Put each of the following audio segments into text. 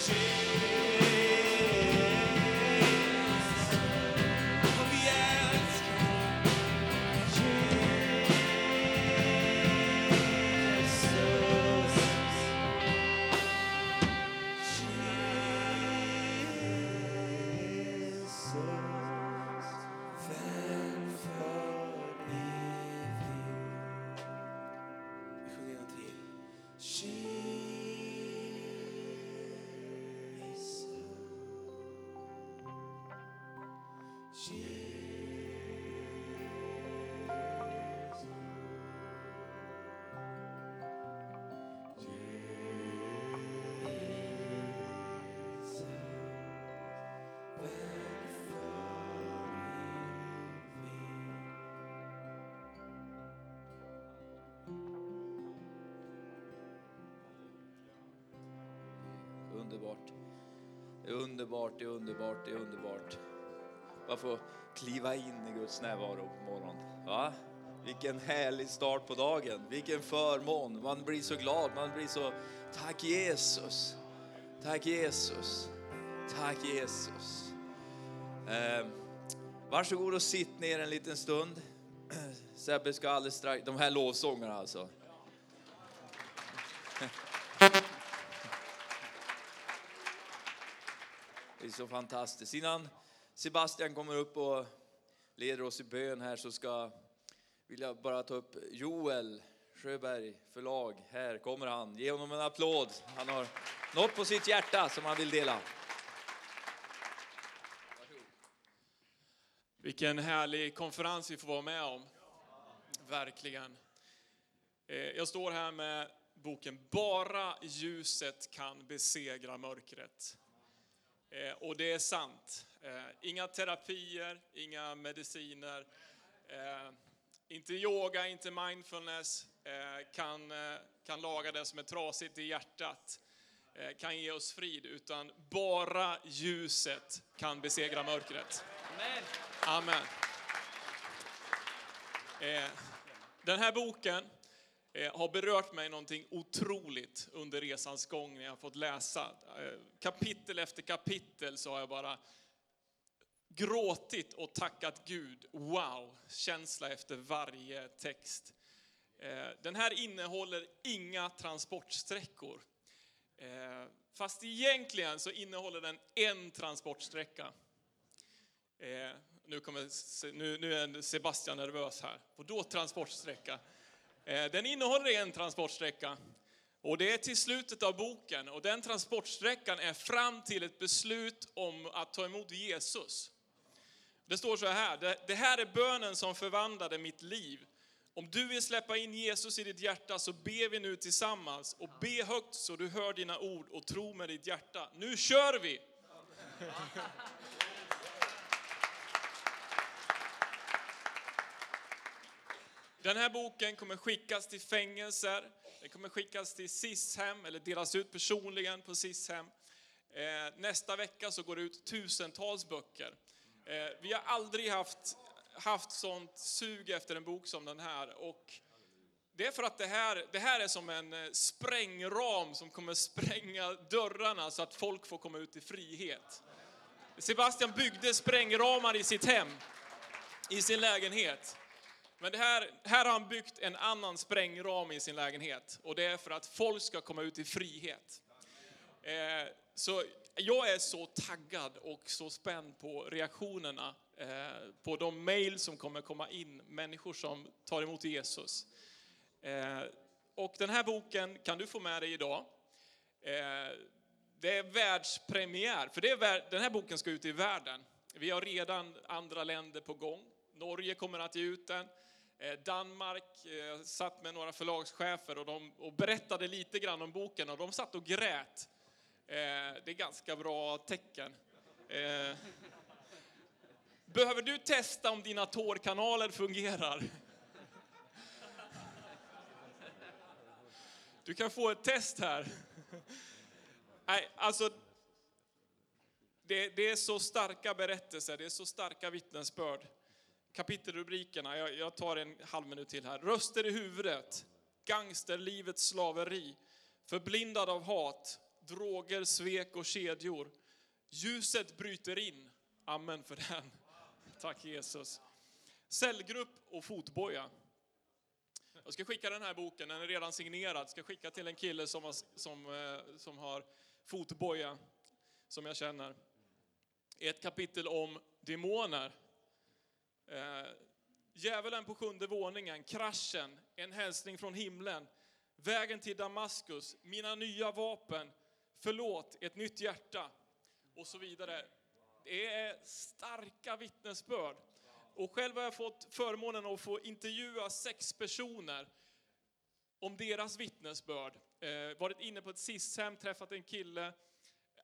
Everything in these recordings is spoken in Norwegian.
Och Underbart. Det är underbart, det är underbart, det är underbart. Bara få kliva in i Guds närvaro på morgonen. Va? Vilken härlig start på dagen. Vilken förmån. Man blir så glad. Man blir så... Tack Jesus. Tack Jesus. Tack Jesus. Eh, varsågod och sitt ner en liten stund. Sebbe ska alldeles strax... De här lovsångerna alltså. Så fantastiskt. Innan Sebastian kommer upp och leder oss i bön här så ska vill jag bara ta upp Joel Sjöberg förlag. Här kommer han. Ge honom en applåd. Han har något på sitt hjärta som han vill dela. Vilken härlig konferens vi får vara med om. Verkligen. Jeg Jag står här med boken Bara ljuset kan besegra mörkret. Eh, Och det är sant. Eh, Inga terapier, inga mediciner, eh, inte yoga, inte mindfulness eh, kan, eh, kan laga det som är trasigt i hjärtat, eh, kan ge oss frid, utan bara ljuset kan besegra mörkret. Amen. Eh, Den här boken har berört mig någonting otroligt under resans gång när jag har fått läsa. kapittel Kapitel efter kapitel så har jag bara gråtit och tackat Gud. Wow, känsla efter varje text. Eh, Den här innehåller inga transportsträckor. Eh, Fast egentligen så innehåller den en transportsträcka. Eh, nu, är Sebastian nervös här. På då transportsträcka. Eh, den innehåller en transportsträcka. Och det är till slutet av boken. Och den transportsträckan är fram till ett beslut om att ta emot Jesus. Det står så här, det, här är bönen som förvandlade mitt liv. Om du vill släppa in Jesus i ditt hjärta så ber vi nu tillsammans. Och be högt så du hör dina ord och tro med ditt hjärta. Nu kör vi! Den här boken kommer skickas till fängelser, den kommer skickas till SIS-hem eller delas ut personligen på SIS-hem. Eh, nästa vecka så går det ut tusentals böcker. Eh, vi har aldrig haft, haft sånt sug efter en bok som den här. Och det är för att det här, det här är som en eh, sprängram som kommer spränga dörrarna så att folk får komma ut i frihet. Sebastian byggde sprängramar i sitt hem, i sin lägenhet. Men här, här har han byggt en annan sprängram i sin lägenhet och det är för att folk ska komma ut i frihet. Eh, så jag är så taggad och så spänd på reaktionerna eh, på de mejl som kommer komma in, människor som tar emot Jesus. Eh, och den här boken kan du få med dig idag. Eh, det är världspremiär, för det är, den här boken ska ut i världen. Vi har redan andra länder på gång. Norge kommer att ge ut den. Eh, Danmark eh, satt med några förlagschefer och, de, och berättade lite grann om boken och de satt och grät. Eh, det är ganska bra tecken. Eh, behöver du testa om dina tårkanaler fungerar? Du kan få ett test här. Nej, alltså, det, det är så starka berättelser, det är så starka vittnesbörd. Kapitelrubrikerna, jag, jag tar en halv minut till här. Röster i huvudet, gangsterlivets slaveri, förblindad av hat, droger, svek och kedjor. Ljuset bryter in. Amen för den. Tack Jesus. Cellgrupp och fotboja. Jag ska skicka den här boken, den är redan signerad. Jag ska skicka till en kille som har, som, eh, som har fotboja, som jag känner. Ett kapitel om demoner. Eh, Djävulen på sjunde våningen, kraschen, en hälsning från himlen, vägen till Damaskus, mina nya vapen, förlåt, ett nytt hjärta och så vidare. Det är starka vittnesbörd. Och själv har jag fått förmånen att få intervjua sex personer om deras vittnesbörd. Eh, varit inne på ett SIS-hem, träffat en kille.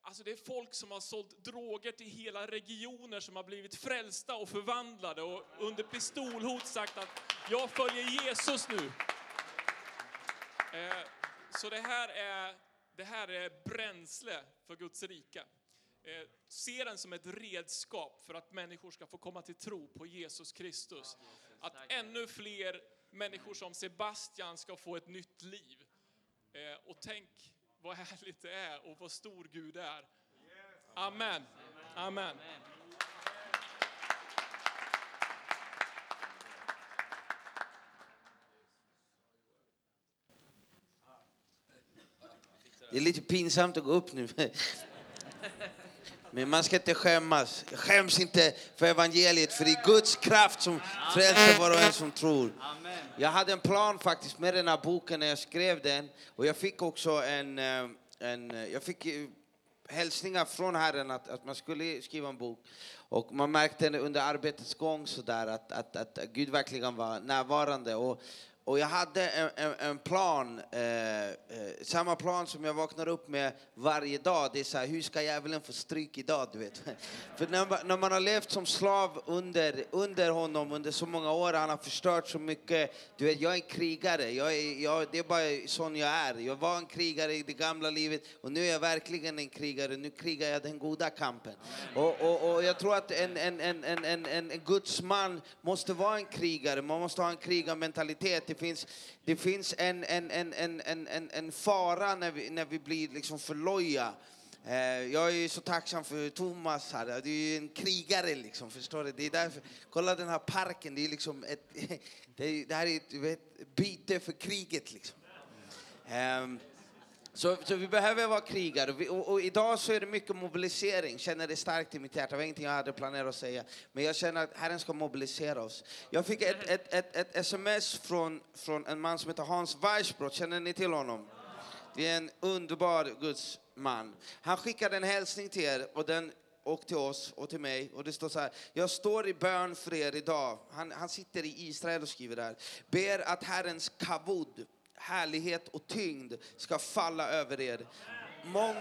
Alltså det är folk som har sålt droger till hela regioner som har blivit frälsta och förvandlade och under pistolhot sagt att jag följer Jesus nu. Eh, så det här är, det här är bränsle för Guds rike. Eh, se den som ett redskap för att människor ska få komma till tro på Jesus Kristus. Att ännu fler människor som Sebastian ska få ett nytt liv. Eh, och tänk vad härligt det är och vad stor Gud är. Amen. Amen. Det är lite pinsamt att gå upp nu. Men man ska inte skämmas. Skäms inte för evangeliet, för det är Guds kraft som frälser var och en som tror. Jag hade en plan faktiskt med den här boken när jag skrev den. Och jag fick också en, eh, en eh, jag fick eh, hälsningar från Herren att, att man skulle skriva en bok. Och man märkte under arbetets gång så där att, att, att Gud verkligen var närvarande. Och, och jag hade en, en, en plan, eh, eh, plan som jag vaknar upp med varje dag. Det är så här, hur ska få stryk idag? Du vet? För när man, man har levt som slav under, under honom under så många år, han har förstört så mycket. Du vet, jag är en krigare, det är bara sån jag är. Jag var en krigare i det gamla livet och nu är jag verkligen en krigare. Nu krigar jag den goda kampen. Och, och, och jag tror att en, en, en, en, en, en en Guds man måste vara en krigare, man måste ha en krigarmentalitet. Finns, det finns en, en, en, en, en, en, fara när vi, när vi blir liksom för loja. Eh, Jag är så tacksam för Thomas här. Du är en krigare liksom, förstår du? Det är därför, kolla den här parken, det är liksom ett, det, här är ett, byte för kriget liksom. Så, så vi behöver vara krigare. Vi, och, och idag så är det mycket mobilisering. Känner det starkt i mitt hjärta. Det var ingenting jag hade planerat att säga. Men jag känner att Herren ska mobilisera oss. Jag fick ett, ett, ett, ett sms från, från en man som heter Hans Weissbrott. Känner ni till honom? Det är en underbar Guds man. Han skickade en hälsning till er och den och till oss och till mig. Och det står så här. Jag står i bön för er idag. Han, han sitter i Israel och skriver där. Ber att Herrens kavod, härlighet och tyngd ska falla över er. Mång,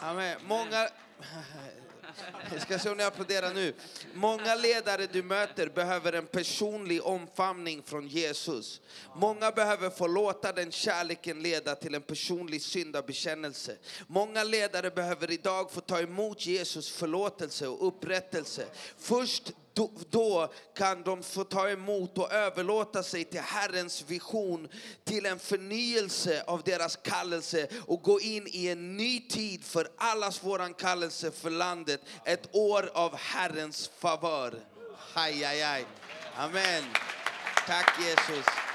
Amen. Många... Jag ska se om ni applåderar nu. Många ledare du möter behöver en personlig omfamning från Jesus. Många behöver få låta den kärleken leda till en personlig syndabekännelse. Många ledare behöver idag få ta emot Jesus förlåtelse och upprättelse. Först då, då kan de få ta emot och överlåta sig till Herrens vision, till en förnyelse av deras kallelse och gå in i en ny tid för allas våran kallelse för landet. Ett år av Herrens favör. Aj, aj, aj. Amen. Tack Jesus.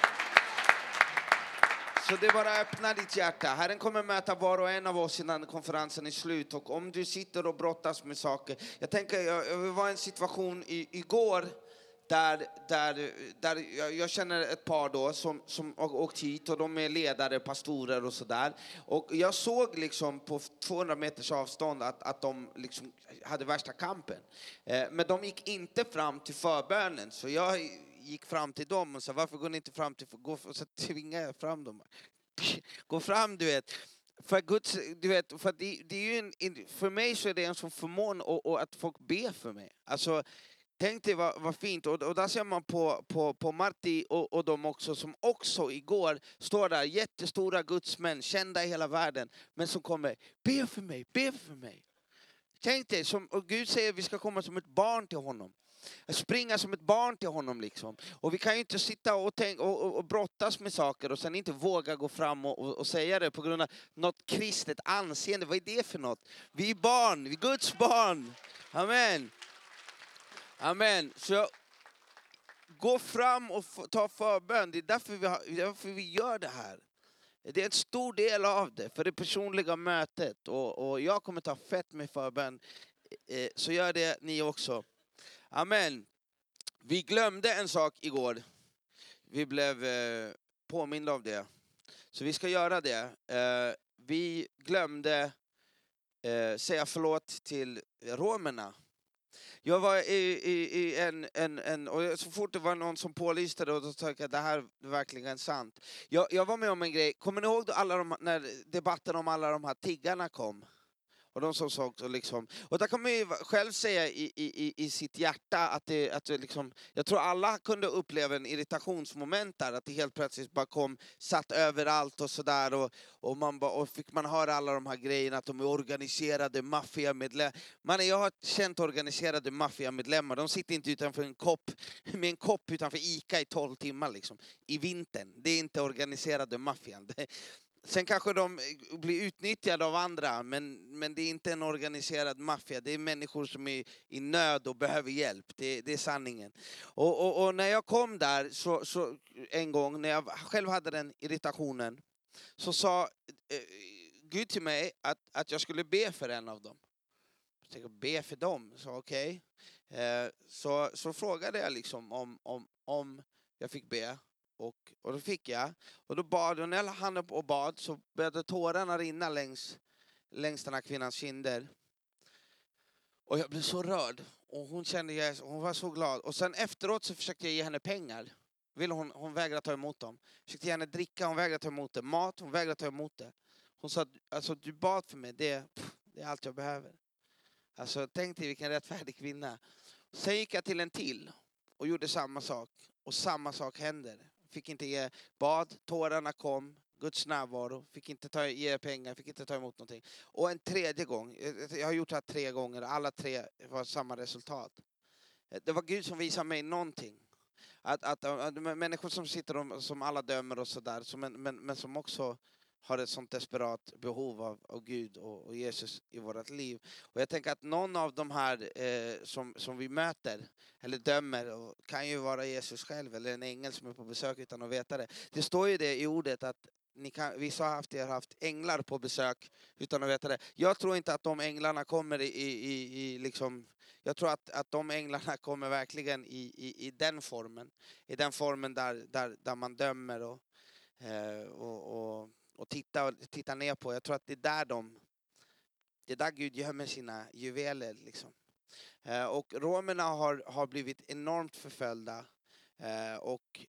Så det är bara att öppna ditt hjärta. Herren kommer möta var och en av oss innan konferensen är slut. Och om du sitter och brottas med saker. Jag tänker, jag, var i en situation i, igår där, där, där jag, jag känner ett par då som, som har åkt hit och de är ledare, pastorer och sådär. Och jag såg liksom på 200 meters avstånd att, att de liksom hade värsta kampen. Eh, men de gick inte fram till förbönen. Så jag gick fram till dem och sa varför går ni inte fram till, gå, och så tvingade jag fram dem. Gå fram du vet. För Guds, du vet, för det, det är en- för mig så är det en sån förmån och, och att folk ber för mig. Alltså, tänk dig vad, vad fint. Och, och där ser man på, på, på Marti och, och de också som också igår står där, jättestora gudsmän, kända i hela världen, men som kommer, be för mig, be för mig. Tänk dig, som, och Gud säger att vi ska komma som ett barn till honom. Springa som ett barn till honom. Liksom. Och vi kan ju inte sitta och, tänka, och, och, och brottas med saker och sen inte våga gå fram och, och, och säga det på grund av något kristet anseende. Vad är det för något? Vi är barn, vi är Guds barn. Amen. Amen. Så gå fram och ta förbön. Det är därför vi, har, därför vi gör det här. Det är en stor del av det, för det personliga mötet. Och, och jag kommer ta fett med förbön. Eh, så gör det ni också. Amen. Vi glömde en sak igår. Vi blev eh, av det. Så vi ska göra det. Eh, vi glömde eh, säga förlåt till romerna. Jag var i, i, i en, en, en, och så fort det var någon som pålyste det, då tänkte jag det här är verkligen sant. Jag, jag var med om en grej, kommer ni ihåg alla de, när debatten om alla de här tiggarna kom? Och de som såg och liksom, och där kan man ju själv säga i, i, i- sitt hjärta att det, att det liksom, jag tror alla kunde uppleva en irritationsmoment där, att det helt plötsligt bara kom, satt överallt och sådär och, och, man bara, och fick man höra alla de här grejerna att de är organiserade maffiamedlemmar. Man, jag har känt organiserade maffiamedlemmar, de sitter inte utanför en kopp, med en kopp utanför Ica i 12 timmar liksom, i vintern. Det är inte organiserade maffian. Sen kanske de blir utnyttjade av andra, men, men det är inte en organiserad maffia. Det är människor som är i nöd och behöver hjälp. Det, det är sanningen. Och, och, och när jag kom där så, så en gång, när jag själv hade den irritationen, så sa eh, Gud till mig att, att jag skulle be för en av dem. Jag tänkte, be för dem? Så okej. Eh, så, så frågade jag liksom om, om, om jag fick be. Och, och då fick jag. Och då bad och när jag la handen upp och bad så började tårarna rinna längs, längs den här kvinnans kinder. Och jag blev så rörd. Och hon kände, jag, hon var så glad. Och sen efteråt så försökte jag ge henne pengar. Vill hon, hon vägrade ta emot dem. Försökte ge henne dricka, hon vägrade ta emot det. Mat, hon vägrade ta emot det. Hon sa, alltså du bad för mig, det, det är allt jag behöver. Alltså tänk dig vilken rättfärdig kvinna. Sen gick jag till en till och gjorde samma sak. Och samma sak händer. Fick inte ge bad, tårarna kom, Guds närvaro, fick inte ta, ge pengar, fick inte ta emot någonting. Och en tredje gång, eh, jag har gjort det här tre gånger, alla tre var samma resultat. Eh, Det var Gud som visade mig någonting. Att, att, att människor som sitter och som alla dömer och sådär, men, men, men som också har ett sånt desperat behov av, av Gud och, och Jesus i vårt liv. Och jag tänker att någon av de här eh, som, som vi möter, eller dömer, och kan ju vara Jesus själv eller en ängel som är på besök utan att veta det. Det står ju det i ordet kan, vissa har haft änglar på besök utan att veta det. Jag tror inte att de änglarna kommer i, i, i, liksom jag tror att, att de änglarna kommer verkligen i, i, i den formen. I den formen där, där, där man dömer och, eh, och, och, och titta, titta ner på. Jag tror att det är där de det är där Gud gömmer sina juveler. Liksom. Eh, och romerna har, har blivit enormt förföljda. Eh, och,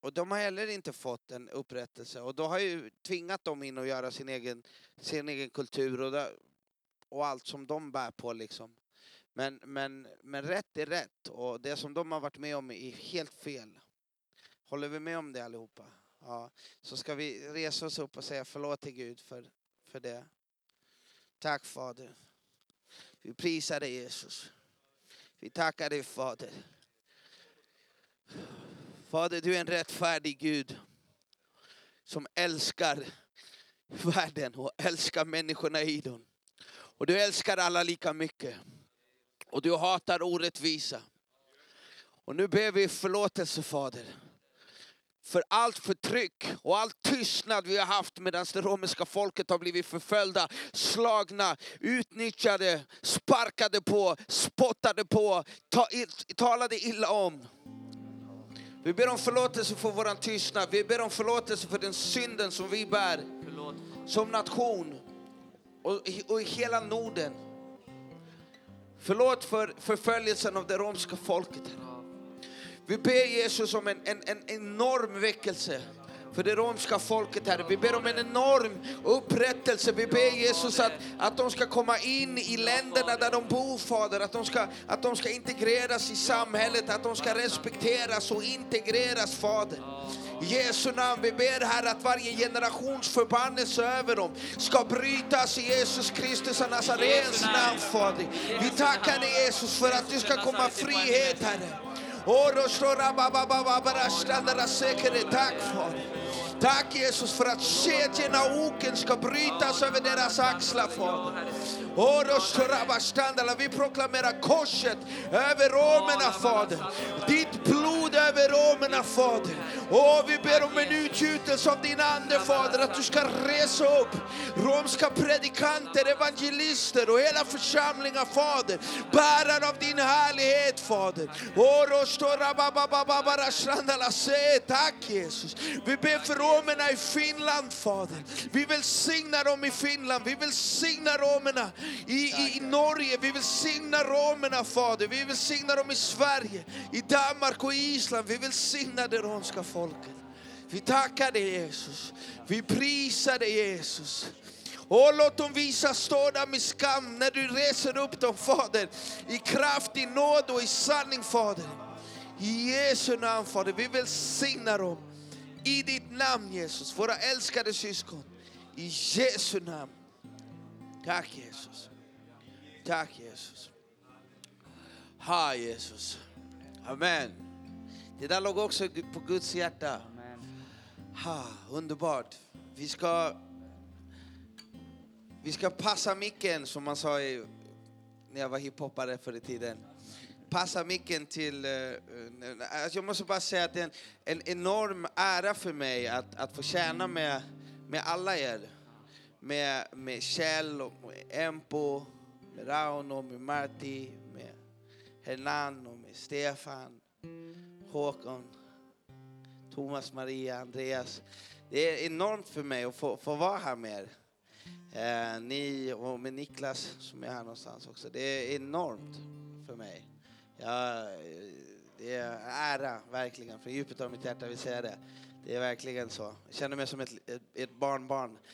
och de har heller inte fått en upprättelse. Och då har ju tvingat dem in att göra sin egen, sin egen kultur och, där, och allt som de bär på. Liksom. Men, men, men rätt är rätt och det som de har varit med om är helt fel. Håller vi med om det allihopa? Ja. Så ska vi resa oss upp och säga förlåt till Gud för, för det. Tack Fader. Vi prisar dig Jesus. Vi tackar dig Fader. Fader, du är en rättfärdig Gud som älskar världen och älskar människorna i den. Och du älskar alla lika mycket. Och du hatar orättvisa. Och nu ber vi förlåtelse Fader. För allt förtryck och all tystnad vi har haft medan det romerska folket har blivit förföljda, slagna, utnyttjade, sparkade på, spottade på, ta, talade illa om. Vi ber om förlåtelse för våran tystnad. Vi ber om förlåtelse för den synden som vi bär som nation och, i- och i hela Norden. Förlåt för förföljelsen av det romska folket. Vi ber Jesus om en, en, en enorm väckelse. för det romska folket, Herre. Vi ber om en enorm upprättelse. Vi ber Jesus att, att de ska komma in i länderna där de bor, Fader. Att de, ska, att de ska integreras i samhället, att de ska respekteras och integreras, Fader. I Jesu namn, vi ber Herre att varje generations förbannelse över dem ska brytas i Jesus Kristus av Nazarens namn, Fader. Vi tackar dig Jesus för att du ska komma frihet, Herre. Oro far. Tack Jesus for at kedjorna av oken skal brytas over deres aksler, Fader. Vi proklamerer korset over romerna Fader. Ditt blod över romerna Fader. Och vi ber om en utgjutelse av din ande Fader. Att du ska resa upp romska predikanter, evangelister och hela församlingar Fader. Bärare av din härlighet Fader. Tack Jesus. Vi ber för romerna i Finland Fader. Vi välsignar dem i Finland. Vi välsignar romerna i, i, i Norge. Vi välsignar romerna Fader. Vi välsignar dem i Sverige, i Danmark och Island. Vi välsignar det romska folket. Vi tackar dig Jesus. Vi prisar dig Jesus. Och låt dem visa ståda med skam när du reser upp dem Fader. I kraft, i nåd och i sanning Fader. I Jesu namn Fader. Vi välsignar dem. I ditt namn Jesus, våra älskade syskon. I Jesu namn. Tack Jesus. Tack Jesus. Ha Jesus. Amen. Det der låg også på Guds hjerte. Ha, underbart. Vi skal vi skal passe mikken, som man sa i, når jeg var hiphoppare før i tiden. Passa mikken til uh, eh, alltså jag måste bara säga det er en, en enorm ære for meg at, att få tjene med, med alle dere. Med, med Kjell, og med Empo, med Rauno, med Marti, med Hernan og med Stefan, Håkon. Thomas, Maria, Andreas. Det är enormt för mig att få, få vara här med er. Eh, ni och med Niklas som är här någonstans också. Det är enormt för mig. Ja, eh, det är ära, verkligen. Från djupet av mitt hjärta vill säga det. Det är verkligen så. Jag känner mig som ett, ett, ett barnbarn.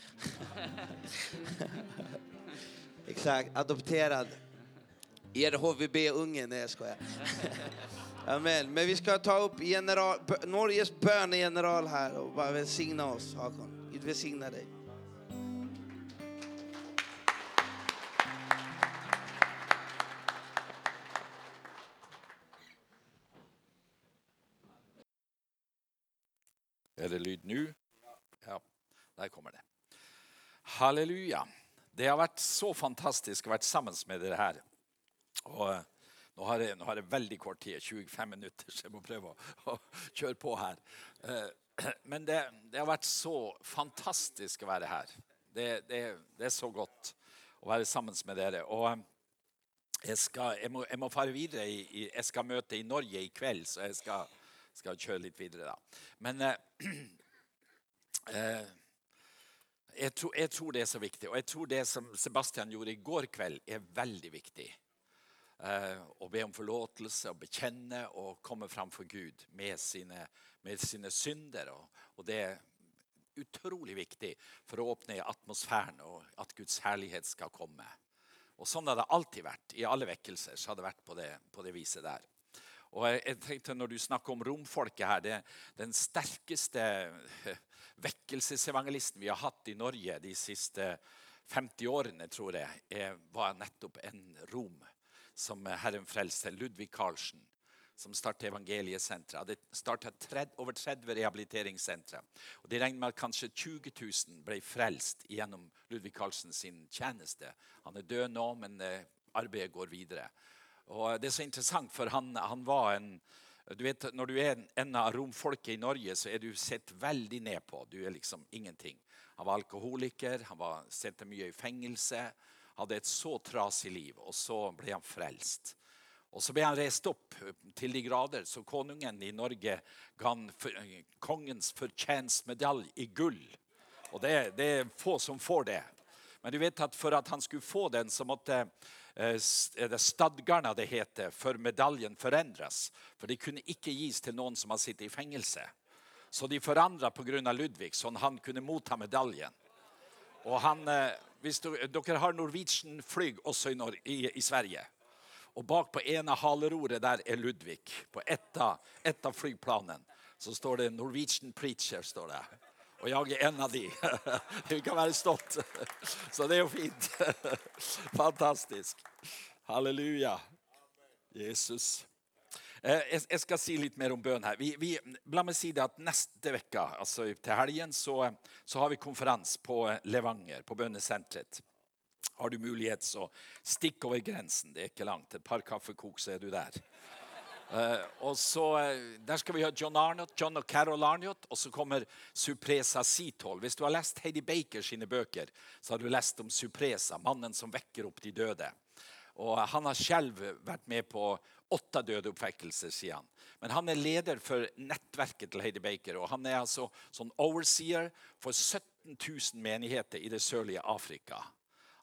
Exakt, adopterad. Er HVB-ungen, nej jag skojar. Amen. Men vi skal ta opp general, Norges bönegeneral her og bare velsigne oss, Hakon. Gud velsigne deg. Er det lyd nå? Ja, der kommer det. Halleluja. Det har vært så fantastisk å være sammen med dere her. Og nå har, jeg, nå har jeg veldig kort tid, 25 minutter, så jeg må prøve å, å kjøre på her. Eh, Men det, det har vært så fantastisk å være her. Det, det, det er så godt å være sammen med dere. Og eh, jeg, skal, jeg, må, jeg må fare videre. I, jeg skal møte i Norge i kveld, så jeg skal, skal kjøre litt videre da. Men eh, eh, jeg, tror, jeg tror det er så viktig. Og jeg tror det som Sebastian gjorde i går kveld, er veldig viktig. Eh, å be om forlåtelse og bekjenne og komme fram for Gud med sine, med sine synder. Og, og det er utrolig viktig for å åpne atmosfæren og at Guds herlighet skal komme. Og sånn har det alltid vært. I alle vekkelser så har det vært på det, på det viset der. Og jeg, tenkte Når du snakker om romfolket her det, Den sterkeste eh, vekkelsesevangelisten vi har hatt i Norge de siste 50 årene, tror jeg, er, var nettopp en rom som Herren frelste, Ludvig Karlsen, som startet Evangeliesenteret. Hadde startet over 30 rehabiliteringssentre. Og De regner med at kanskje 20 000 ble frelst gjennom Ludvig Karlsen sin tjeneste. Han er død nå, men eh, arbeidet går videre. Og det er så interessant, for han, han var en du vet, Når du er en, av romfolket i Norge, så er du sett veldig ned på. Du er liksom ingenting. Han var alkoholiker, han var sett mye i fengelse. Hadde et så trasig liv, og så ble han frelst. Og så ble han reist opp til de grader, så konungen i Norge ga han for, kongens fortjenstmedalje i gull. Og det, det er få som får det. Men du vet at for at han skulle få den, så måtte eh, det stadgarna det heter, for medaljen forandres. For det kunne ikke gis til noen som har sittet i fengelse. Så de forandra pga. Ludvig, sånn han kunne motta medaljen. Og han, eh, hvis du, Dere har Norwegian-flyg også i, Nor i, i Sverige. Og bak på ene haleroret der er Ludvig. På ett av, et av flyplanen så står det 'Norwegian Preacher'. står det. Og jeg er en av de. Vi kan være stolt. Så det er jo fint. Fantastisk. Halleluja. Jesus. Eh, Jeg skal si litt mer om bønn her. Vi, vi, la meg si det at Neste uke, altså til helgen, så, så har vi konferanse på Levanger, på bønnesenteret. Har du mulighet, så stikk over grensen. Det er ikke langt. Et par kaffekok, så er du der. Uh, og så, eh, Der skal vi ha John Arnott, John og Carol Arnott, og så kommer Supresa Sitol. Hvis du har lest Heidi Baker sine bøker, så har du lest om Supresa, mannen som vekker opp de døde. Og Han har selv vært med på åtte dødeoppvekkelser, sier han. Men han er leder for nettverket til Heidi Baker. og Han er altså sånn overseer for 17 000 menigheter i det sørlige Afrika.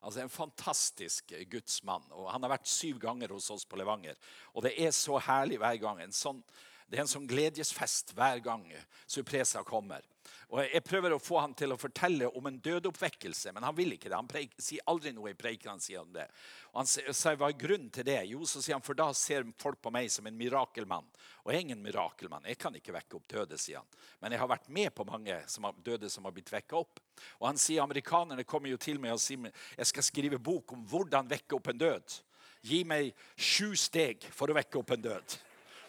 Altså En fantastisk gudsmann. og Han har vært syv ganger hos oss på Levanger. Og det er så herlig hver gang. En sånn, det er en sånn gledesfest hver gang Supresa kommer. Og Jeg prøver å få han til å fortelle om en dødoppvekkelse, men han vil ikke det. Han preik, sier aldri noe i preikene sier han det. Og Han sier, hva er grunnen til det? Jo, så sier han, for da ser folk på meg som en mirakelmann. Og jeg er ingen mirakelmann. Jeg kan ikke vekke opp døde, sier han. Men jeg har vært med på mange som har, døde som har blitt vekka opp. Og han sier amerikanerne kommer jo til meg og sier jeg skal skrive bok om hvordan vekke opp en død. Gi meg sju steg for å vekke opp en død.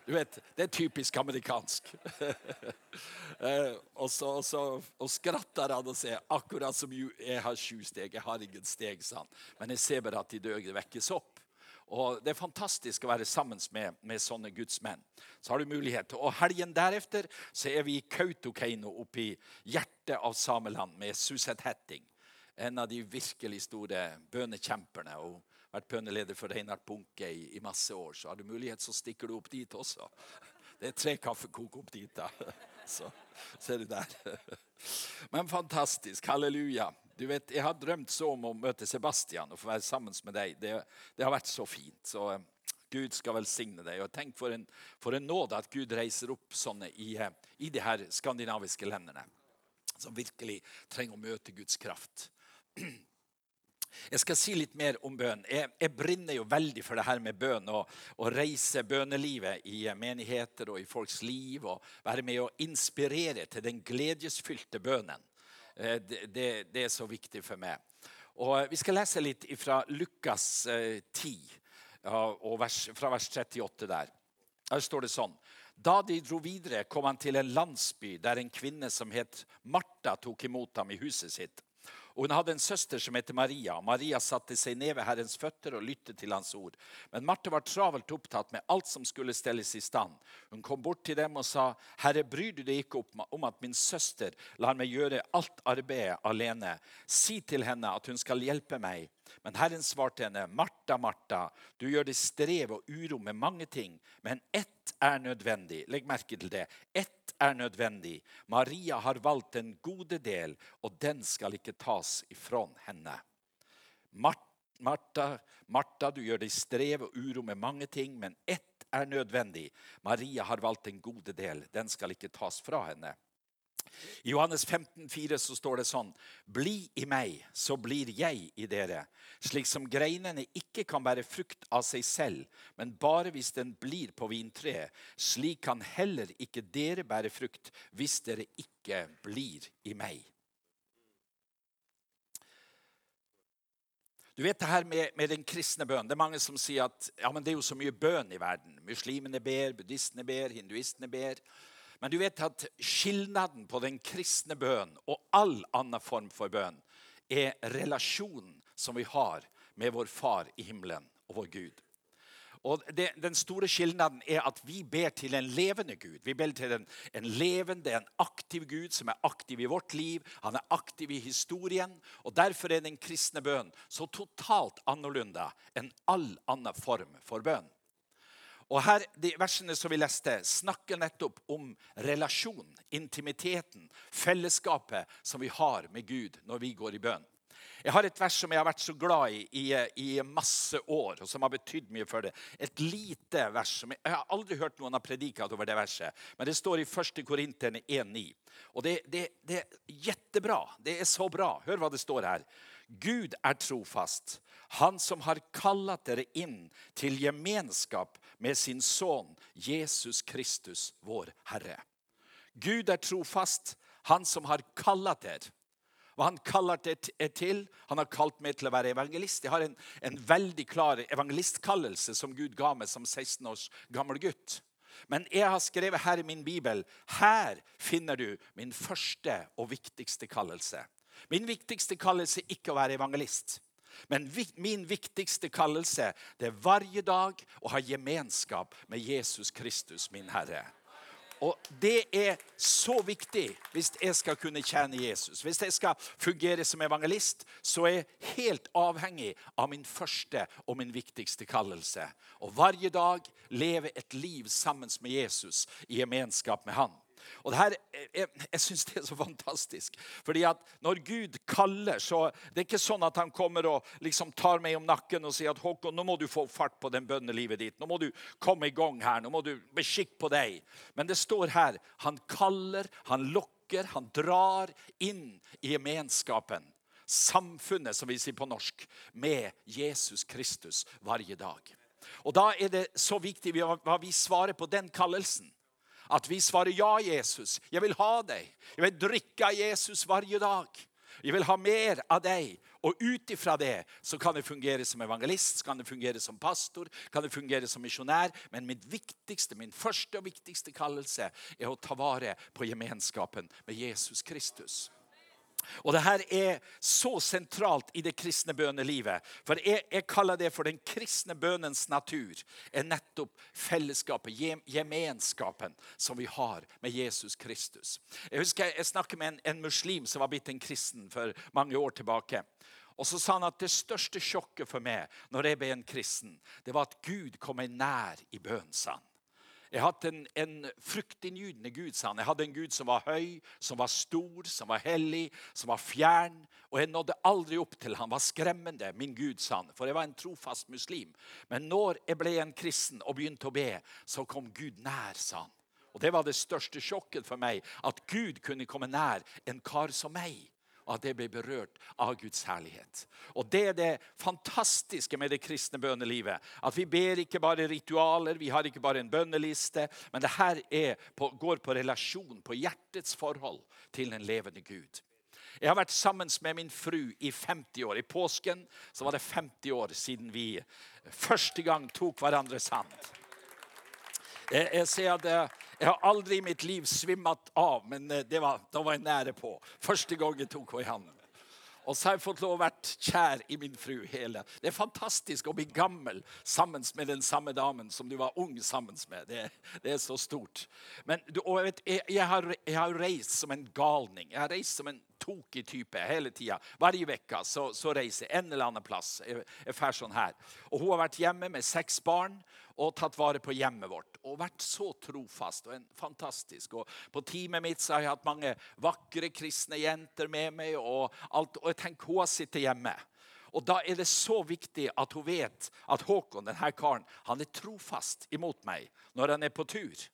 Du vet, Det er typisk amerikansk. Eh, og så, og så og skratter han og sier akkurat som jeg har sju steg. Jeg har ingen steg, sa han. Men jeg ser bare at de døde vekkes opp. Og Det er fantastisk å være sammen med, med sånne gudsmenn. Så har du mulighet. Og Helgen deretter så er vi i Kautokeino, oppe i hjertet av Sameland, med Suset Hetting. En av de virkelig store bønekjemperne. og vært bønneleder for Reinhard Bunke i, i masse år. Så har du mulighet, så stikker du opp dit også. Det er tre kaffekok opp dit, da. Så ser du der. Men fantastisk. Halleluja. Du vet, Jeg har drømt så om å møte Sebastian og få være sammen med deg. Det, det har vært så fint. Så eh, Gud skal velsigne deg. Og Tenk for en, for en nåde at Gud reiser opp sånne i, i de her skandinaviske landene. Som virkelig trenger å møte Guds kraft. Jeg skal si litt mer om bønn. Jeg, jeg brenner jo veldig for det her med bønn. Og reise bønnelivet i menigheter og i folks liv. Og være med å inspirere til den gledesfylte bønnen. Eh, Det, det, det er så viktig for meg. Og Vi skal lese litt fra Lukas eh, 10, og vers, fra vers 38 der. Her står det sånn. Da de dro videre, kom han til en landsby der en kvinne som het Martha, tok imot ham i huset sitt. Og Hun hadde en søster som het Maria. Maria satte seg ned ved Herrens føtter og lyttet til hans ord. Men Marte var travelt opptatt med alt som skulle stelles i stand. Hun kom bort til dem og sa, 'Herre, bryr du deg ikke om at min søster lar meg gjøre alt arbeidet alene?' 'Si til henne at hun skal hjelpe meg.' Men Herren svarte henne, 'Martha, Martha, du gjør deg strev og uro med mange ting, men ett er nødvendig.' Legg merke til det. Ett er nødvendig. Maria har valgt den gode del, og den skal ikke tas ifrån henne. Mar- Martha, Martha, du gjør deg strev og uro med mange ting, men ett er nødvendig. Maria har valgt den gode del, den skal ikke tas fra henne. I Johannes 15, 4 så står det sånn Bli i meg, så blir jeg i dere. Slik som greinene ikke kan bære frukt av seg selv, men bare hvis den blir på vintreet, slik kan heller ikke dere bære frukt hvis dere ikke blir i meg. Du vet det her med, med den kristne bønnen. Det er mange som sier at ja, men det er jo så mye bønn i verden. Muslimene ber, buddhistene ber, hinduistene ber. Men du vet at skilnaden på den kristne bønnen og all annen form for bønn er relasjonen som vi har med vår Far i himmelen og vår Gud. Og det, Den store skilnaden er at vi ber til en levende Gud. Vi ber til en, en levende, en aktiv Gud som er aktiv i vårt liv. Han er aktiv i historien. og Derfor er den kristne bønnen så totalt annerledes enn all annen form for bønn. Og her, De versene som vi leste, snakker nettopp om relasjonen, intimiteten, fellesskapet som vi har med Gud når vi går i bønn. Jeg har et vers som jeg har vært så glad i i, i masse år, og som har betydd mye for det. Et lite vers. som Jeg, jeg har aldri hørt noen ha prediket over det verset, men det står i 1. Korinterne 1,9. Og det, det, det er jettebra. Det er så bra. Hør hva det står her. Gud er trofast, han som har kallet dere inn til gemenskap med sin sønn Jesus Kristus, vår Herre. Gud er trofast, han som har kallet dere. Hva han kaller det til. Han har kalt meg til å være evangelist. Jeg har en, en veldig klar evangelistkallelse som Gud ga meg som 16 års gammel gutt. Men jeg har skrevet her i min bibel her finner du min første og viktigste kallelse. Min viktigste kallelse er ikke å være evangelist. Men min viktigste kallelse det er hver dag å ha gemenskap med Jesus Kristus, min Herre. Og det er så viktig hvis jeg skal kunne tjene Jesus. Hvis jeg skal fungere som evangelist, så er jeg helt avhengig av min første og min viktigste kallelse. Og hver dag leve et liv sammen med Jesus i gemenskap med han. Og det her, Jeg, jeg syns det er så fantastisk. Fordi at når Gud kaller, så det er ikke sånn at han kommer og liksom tar meg om nakken og sier at Håkon, nå må du få fart på den bønnelivet ditt. Nå må du komme i gang her. Nå må du beskikke på deg. Men det står her han kaller, han lokker, han drar inn i gemenskapen. Samfunnet, som vi sier på norsk, med Jesus Kristus hver dag. Og da er det så viktig hva vi svarer på den kallelsen. At vi svarer ja, Jesus. Jeg vil ha deg. Jeg vil drikke av Jesus hver dag. Jeg vil ha mer av deg. Og ut ifra det så kan jeg fungere som evangelist, kan jeg fungere som pastor, kan jeg fungere som misjonær. Men mitt viktigste, min første og viktigste kallelse er å ta vare på gemenskapen med Jesus Kristus. Og det her er så sentralt i det kristne bønnelivet. For jeg, jeg kaller det for den kristne bønnens natur. er nettopp fellesskapet, gem- gemenskapen, som vi har med Jesus Kristus. Jeg husker jeg, snakket med en, en muslim som var blitt en kristen for mange år tilbake. Og så sa han at det største sjokket for meg når jeg ble en kristen, det var at Gud kom meg nær i han. Jeg hadde en, en fryktinngytende Gud, sa han. Jeg hadde en Gud som var høy, som var stor, som var hellig, som var fjern. Og jeg nådde aldri opp til han var skremmende, min Gud, sa han. For jeg var en trofast muslim. Men når jeg ble en kristen og begynte å be, så kom Gud nær, sa han. Og det var det største sjokket for meg, at Gud kunne komme nær en kar som meg at det ble berørt av Guds herlighet. Og Det er det fantastiske med det kristne bønnelivet. At vi ber ikke bare ritualer, vi har ikke bare en bønneliste, men det her er på, går på relasjon, på hjertets forhold til en levende Gud. Jeg har vært sammen med min fru i 50 år. I påsken så var det 50 år siden vi første gang tok hverandres hand. Jeg, jeg ser at eh, jeg har aldri i mitt liv svimmet av, men eh, det var, da var jeg nære på. Første gang jeg tok henne i hånden. Og så har jeg fått lov å være kjær i min fru hele. Det er fantastisk å bli gammel sammen med den samme damen som du var ung sammen med. Det, det er så stort. Men, og jeg, vet, jeg, jeg, har, jeg har reist som en galning. Jeg har reist som en tokig type hele tida. Hver uke så, så reiser jeg en eller annen plass. Jeg, jeg sånn her. Og hun har vært hjemme med seks barn og tatt vare på hjemmet vårt. Og vært så trofast og en fantastisk. Og på teamet mitt så har jeg hatt mange vakre kristne jenter med meg. Og, alt, og jeg tenker hun har sittet hjemme. Og da er det så viktig at hun vet at Håkon, denne karen, han er trofast imot meg når han er på tur.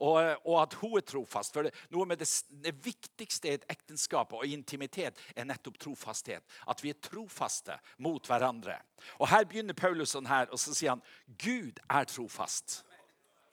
Og, og at hun er trofast. For noe med det, det viktigste i et ekteskap og intimitet er nettopp trofasthet. At vi er trofaste mot hverandre. Og Her begynner Paulus sånn her, og så sier han Gud er trofast.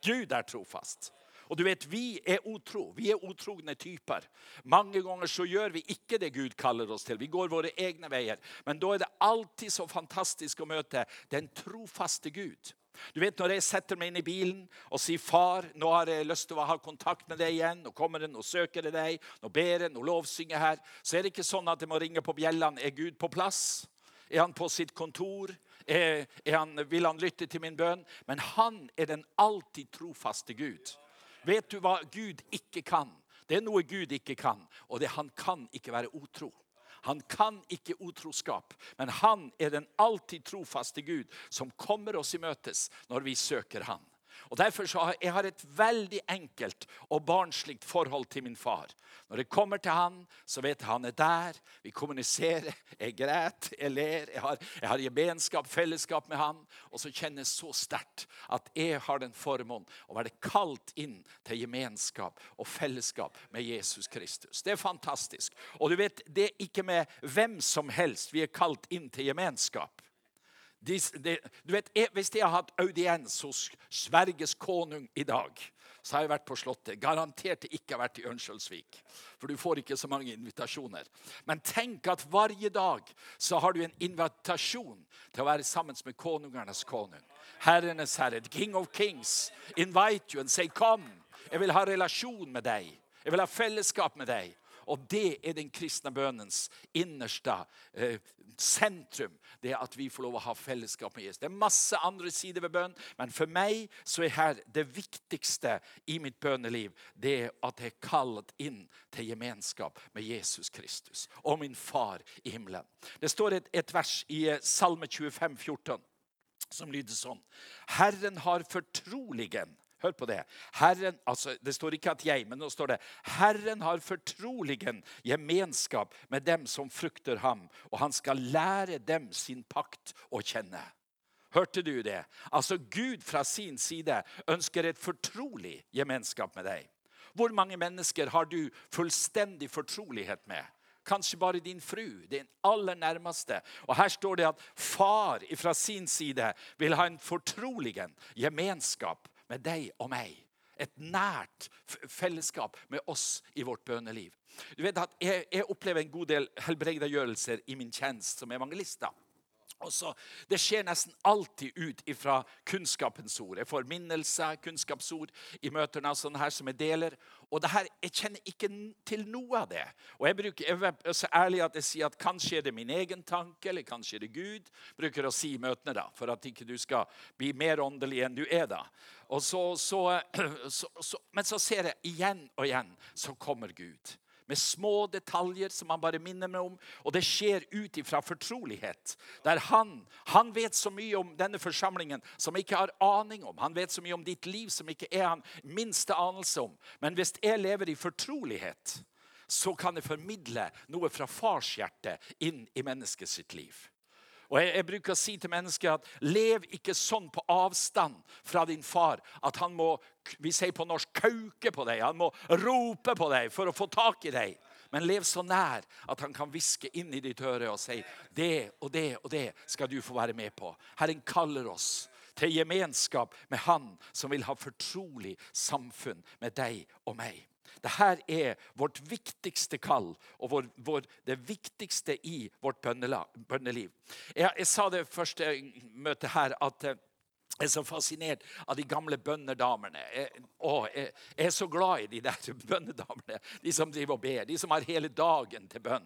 Gud er trofast. Og du vet, Vi er otro. Vi er otrogne typer. Mange ganger så gjør vi ikke det Gud kaller oss til. Vi går våre egne veier. Men da er det alltid så fantastisk å møte den trofaste Gud. Du vet Når jeg setter meg inn i bilen og sier 'Far, nå har jeg lyst til å ha kontakt med deg igjen', nå kommer den nå søker jeg deg, nå ber jeg, nå lovsynger her, så er det ikke sånn at jeg må ringe på bjellene. Er Gud på plass? Er han på sitt kontor? Er, er han, vil han lytte til min bønn? Men han er den alltid trofaste Gud. Vet du hva Gud ikke kan? Det er noe Gud ikke kan, og det han kan ikke være utro. Han kan ikke utroskap, men han er den alltid trofaste Gud som kommer oss i møtes når vi søker han. Og Derfor så har jeg har et veldig enkelt og barnsligt forhold til min far. Når jeg kommer til han, så vet jeg han er der. Vi kommuniserer. Jeg græter, jeg ler. Jeg har, jeg har gemenskap, fellesskap med han. Og så kjenner jeg så sterkt at jeg har den formåen å være kalt inn til gemenskap og fellesskap med Jesus Kristus. Det er fantastisk. Og du vet, det er ikke med hvem som helst vi er kalt inn til gemenskap. De, de, du vet, Hvis jeg har hatt audiens hos Sveriges konung i dag, så har jeg vært på Slottet. Garantert ikke vært i Ørnskjølsvik. For du får ikke så mange invitasjoner. Men tenk at hver dag så har du en invitasjon til å være sammen med konungernes konung. Herrenes herre, king of kings, invite you and say come. Jeg vil ha relasjon med deg. Jeg vil ha fellesskap med deg. Og det er den kristne bønnens innerste eh, sentrum. Det at vi får lov å ha fellesskap med Jesus. Det er masse andre sider ved bønn, men for meg så er her det viktigste i mitt bønneliv det at jeg er kalt inn til gemenskap med Jesus Kristus og min far i himmelen. Det står et, et vers i eh, Salme 25, 14, som lyder sånn. Herren har fortroligen Hør på det. Herren, altså, det står ikke at jeg, men nå står det Herren har fortroligen gemenskap med dem som frukter ham, og han skal lære dem sin pakt å kjenne. Hørte du det? Altså Gud fra sin side ønsker et fortrolig gemenskap med deg. Hvor mange mennesker har du fullstendig fortrolighet med? Kanskje bare din fru, din aller nærmeste. Og Her står det at far fra sin side vil ha en fortroligen gemenskap med deg og meg. Et nært fellesskap med oss i vårt bønneliv. Du vet at Jeg, jeg opplever en god del helbredegjørelser i min tjeneste som evangelist. Og Det skjer nesten alltid ut fra kunnskapens ord. Jeg får minnelse, kunnskapsord i møtene sånn her som jeg deler. Og det her, Jeg kjenner ikke til noe av det. Og Jeg bruker, jeg er så ærlig at jeg sier at kanskje er det min egen tanke, eller kanskje er det Gud. bruker å si i møtene da, For at ikke du skal bli mer åndelig enn du er. da. Så, så, så, men så ser jeg igjen og igjen så kommer Gud med små detaljer som han bare minner meg om. Og det skjer ut ifra fortrolighet. Der han, han vet så mye om denne forsamlingen som jeg ikke har aning om. Han vet så mye om ditt liv som ikke er han minste anelse om. Men hvis jeg lever i fortrolighet, så kan jeg formidle noe fra fars hjerte inn i menneskets liv. Og jeg, jeg, bruker å si til mennesker at lev ikke sånn på avstand fra din far at han må vi sier på norsk, kauke på deg. Han må rope på deg for å få tak i deg. Men lev så nær at han kan hviske inn i ditt øre og si det og det og det skal du få være med på. Herren kaller oss til gemenskap med Han som vil ha fortrolig samfunn med deg og meg. Dette er vårt viktigste kall og vår, vår, det viktigste i vårt bønneliv. Jeg, jeg sa det første møtet her at eh, jeg er så fascinert av de gamle bønnedamene. Jeg, jeg, jeg, er så glad i de der bønnedamene. De som driver og ber. De som har hele dagen til bønn.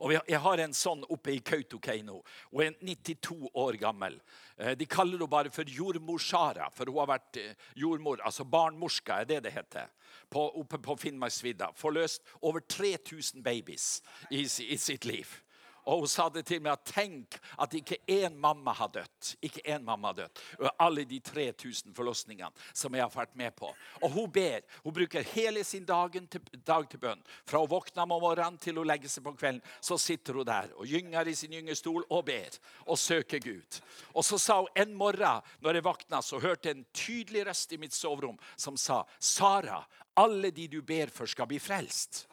Og Jeg har en sånn oppe i Kautokeino. Hun er 92 år gammel. Eh, de kaller henne bare for jordmor Sara, for hun har vært eh, jordmor. Altså barnmorska er det det heter. På, oppe på Finnmarksvidda. Forløst over 3000 babies i, i sitt liv. Og hun sa det til meg at tenk at ikke én mamma har dødd. Ikke én mamma har dødd. Alle de 3000 forlossningene som jeg har vært med på. Og hun ber. Hun bruker hele sin dagen til, dag til bønn. Fra hun våkner om morgenen til hun legger seg på kvelden, så sitter hun der og gynger i sin gyngestol og ber og søker Gud. Og så sa hun en morgen når jeg våkna, så hørte jeg en tydelig røst i mitt soverom som sa Sara, alle de du ber for, skal bli frelst.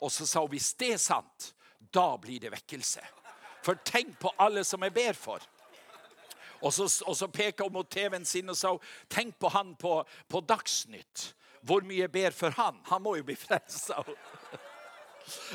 Og så sa hun hvis det er sant, da blir det vekkelse. For tenk på alle som jeg ber for. Og så, og så peker hun mot TV-en sin og sa tenk på han på, på Dagsnytt. Hvor mye jeg ber for han. Han må jo bli frelst.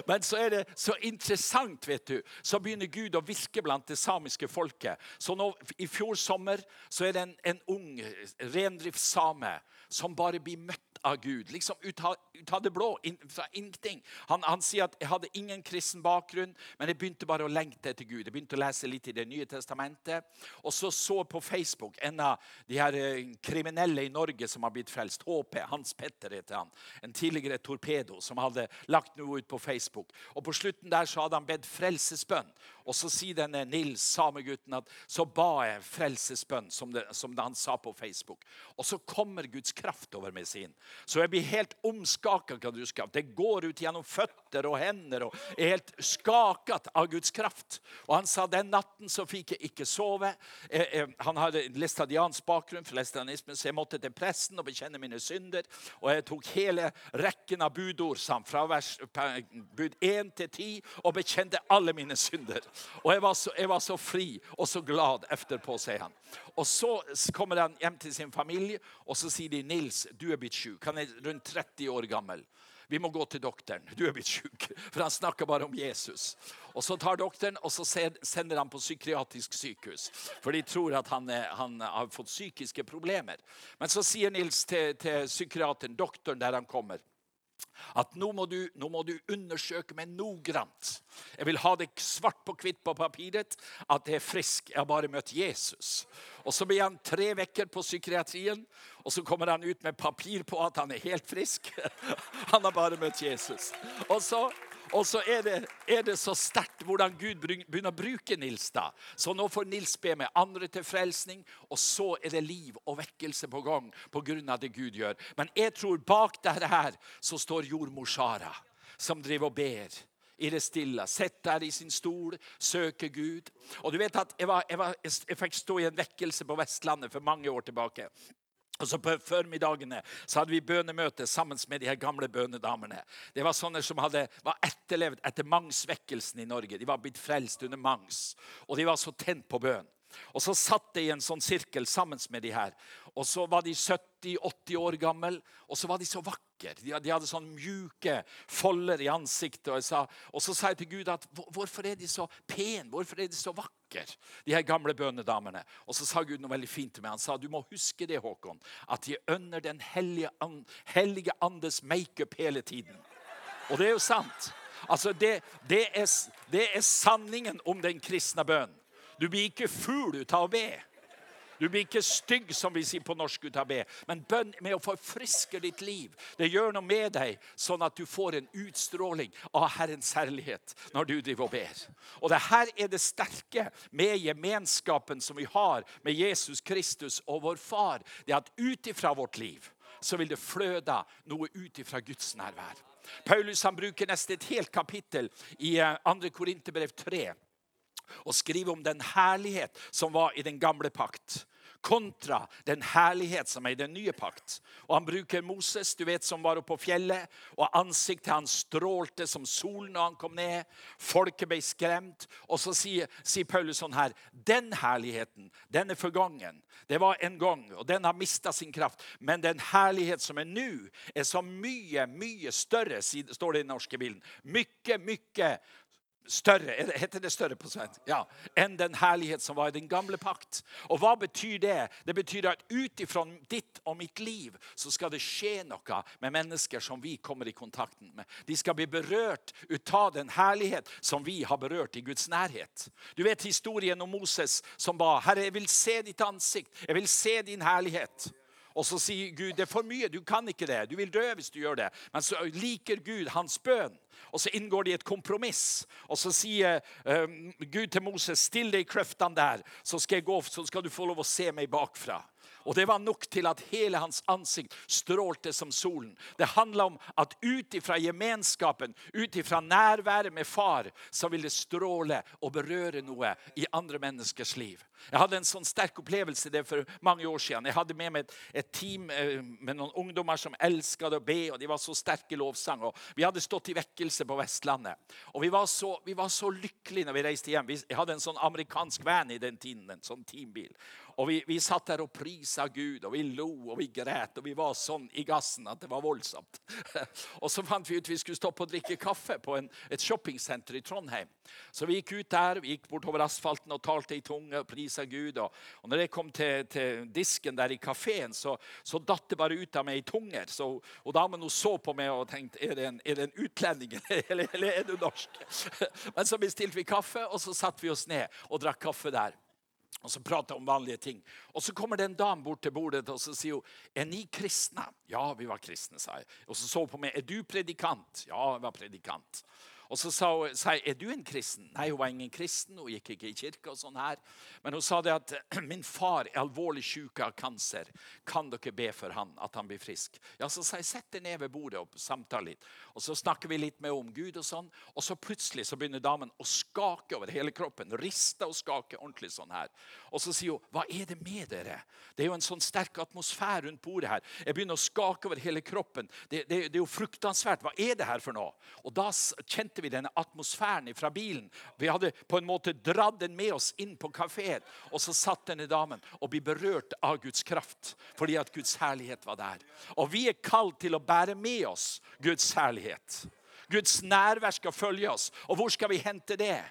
Men så er det så interessant, vet du. Så begynner Gud å virke blant det samiske folket. Så nå, I fjor sommer så er det en, en ung reindriftssame som bare blir møtt av Gud. Liksom ut av, ut av det blå, In, fra ingenting. Han, han sier at 'jeg hadde ingen kristen bakgrunn, men jeg begynte bare å lengte etter Gud'. Jeg begynte å lese litt i Det nye testamentet. Og så så på Facebook en av de her eh, kriminelle i Norge som har blitt frelst. HP. Hans Petter heter han. En tidligere torpedo som hadde lagt noe ut på Facebook. Og på slutten der så hadde han bedt frelsesbønn. Og så sier denne Nils, samegutten, at så ba jeg frelsesbønn, som, det, som det han sa på Facebook. Og så kommer Guds kraft over meg, sin. Så jeg blir helt omskaka. Det går ut gjennom føtter og hender og er helt skaket av Guds kraft. Og han sa den natten så fikk jeg ikke sove. Jeg, jeg, han hadde læstadiansk bakgrunn, for lestadianismen, så jeg måtte til presten og bekjenne mine synder. Og jeg tok hele rekken av budord sammen, fra vers, bud 1 til 10 og bekjente alle mine synder. Og jeg var, så, jeg var så fri og så glad etterpå, sier han. Og så kommer han hjem til sin familie, og så sier de 'Nils, du er blitt sjuk'. Han er rundt 30 år gammel. Vi må gå til doktoren. Du er blitt sjuk. For han snakker bare om Jesus. Og Så tar doktoren og så sender han på psykiatrisk sykehus. For de tror at han, er, han har fått psykiske problemer. Men så sier Nils til, til psykiateren, doktoren der han kommer at nå må, du, nå må du undersøke meg nogrant. Jeg vil ha det svart på hvitt på papiret at det er frisk. Jeg har bare møtt Jesus. Og Så blir han tre uker på psykiatrien, og så kommer han ut med papir på at han er helt frisk. Han har bare møtt Jesus. Og så og så er det, er det så sterkt hvordan Gud begynner å bruke Nils. da. Så nå får Nils be med andre til frelsning, og så er det liv og vekkelse på gang pga. det Gud gjør. Men jeg tror bak dette her så står jordmor Sara, som driver og ber i det stille. Sitter der i sin stol, søker Gud. Og du vet at jeg, var, jeg, var, jeg fikk stå i en vekkelse på Vestlandet for mange år tilbake. Og så På førmiddagene så hadde vi bønemøte sammen med de her gamle bønedamene. Det var sånne som hadde, var etterlevd etter Mangs-vekkelsen i Norge. De var blitt frelst under Mangs. Og de var så tent på bønn. Og Så satt de i en sånn sirkel sammen med de her. Og så var de 70-80 år gammel, og så var de så vakre. De, de hadde sånn mjuke folder i ansiktet. Og, sa, og så sa jeg til Gud at hvorfor er de så pene? Hvorfor er de så vakre? De her gamle bønedamene. Og så sa Gud noe veldig fint til meg. Han sa du må huske det, Håkon, at de ønner Den hellige, and, hellige andes makeup hele tiden. Og det er jo sant. Altså, det, det, er, det er sanningen om den kristne bønnen. Du blir ikke fugl ut av å be. Du blir ikke stygg, som vi sier på norsk, ut av B. Men bønn med å forfriske ditt liv. Det gjør noe med deg, sånn at du får en utstråling av Herrens herlighet når du driver og ber. Og det her er det sterke med gemenskapen som vi har med Jesus Kristus og vår Far. Det er at ut ifra vårt liv så vil det fløde noe ut ifra Guds nærvær. Paulus han bruker nesten et helt kapittel i eh, 2. Korinterbrev 3 og skrive om den herlighet som var i den gamle pakt, kontra den herlighet som er i den nye pakt. Og Han bruker Moses, du vet, som var oppe på fjellet, og ansiktet hans strålte som solen når han kom ned. Folket ble skremt. Og så sier, sier Paulus sånn her Den herligheten, den er forgangen. Det var en gang, og den har mista sin kraft. Men den herlighet som er nå, er så mye, mye større, står det i den norske bilden. Mykje, mye større er Heter det større på svensk? Ja. Enn den herlighet som var i den gamle pakt. Og hva betyr det? Det betyr at ut ifra ditt og mitt liv så skal det skje noe med mennesker som vi kommer i kontakten med. De skal bli berørt ut av den herlighet som vi har berørt i Guds nærhet. Du vet historien om Moses som ba Herre, jeg vil se ditt ansikt. Jeg vil se din herlighet. Og så sier Gud det er for mye, du kan ikke det. Du vil dø hvis du gjør det. Men så liker Gud hans bønn. Og så inngår de et kompromiss. Og så sier eh, Gud til Moses, still deg i kløftene der, så skal, gå, så skal du få lov å se meg bakfra. Og det var nok til at hele hans ansikt strålte som solen. Det handla om at ut ifra gemenskapen, ut ifra nærværet med far, så vil det stråle og berøre noe i andre menneskers liv. Jeg hadde en sånn sterk opplevelse det for mange år siden. Jeg hadde med meg et, et team eh, med noen ungdommer som elsket å be, og de var så sterke i lovsang. Og vi hadde stått i vekkelse på Vestlandet. Og vi var så, vi var så lykkelige når vi reiste hjem. Vi, jeg hadde en sånn amerikansk van i den tiden, en sånn teambil. Og vi, vi satt der og prisa Gud, og vi lo og vi græt, og vi var sånn i gassen at det var voldsomt. og så fant vi ut vi skulle stoppe og drikke kaffe på en, et shoppingsenter i Trondheim. Så vi gikk ut der, vi gikk bortover asfalten og talte i tunge og Gud. Og, og når jeg kom til, til disken der i kafeen, så, så datt det bare ut av meg i tunger. Så, og damen hun så på meg og tenkte er det en, er det en utlending eller, eller er du norsk? Men så bestilte vi kaffe, og så satte vi oss ned og drakk kaffe der. Og så prata om vanlige ting. Og så kommer det en dame bort til bordet og så sier hun, er ni kristne. Ja, vi var kristne, sa jeg. Og så så hun på meg. Er du predikant? Ja, jeg var predikant. Og så sa hun, er du en kristen? Nei, hun var ingen kristen. Hun gikk ikke i kirke. og sånn her. Men hun sa det at min far er alvorlig syk av kanser. Kan dere be for han at han blir frisk? Ja, Så sa jeg, sett deg ned ved bordet og samtale litt. Og Så snakker vi litt med om Gud, og sånn. Og så plutselig så begynner damen å skake over hele kroppen. Riste og skake ordentlig sånn her. Og så sier hun, hva er det med dere? Det er jo en sånn sterk atmosfære rundt bordet her. Jeg begynner å skake over hele kroppen. Det, det, det er jo fruktansvært. Hva er det her for noe? Og da s- kjente vi denne atmosfæren fra bilen. Vi hadde på en måte dratt den med oss inn på kafeen. Og så satt denne damen og ble berørt av Guds kraft. Fordi at Guds herlighet var der. Og vi er kalt til å bære med oss Guds herlighet. Guds nærvær skal følge oss. Og hvor skal vi hente det?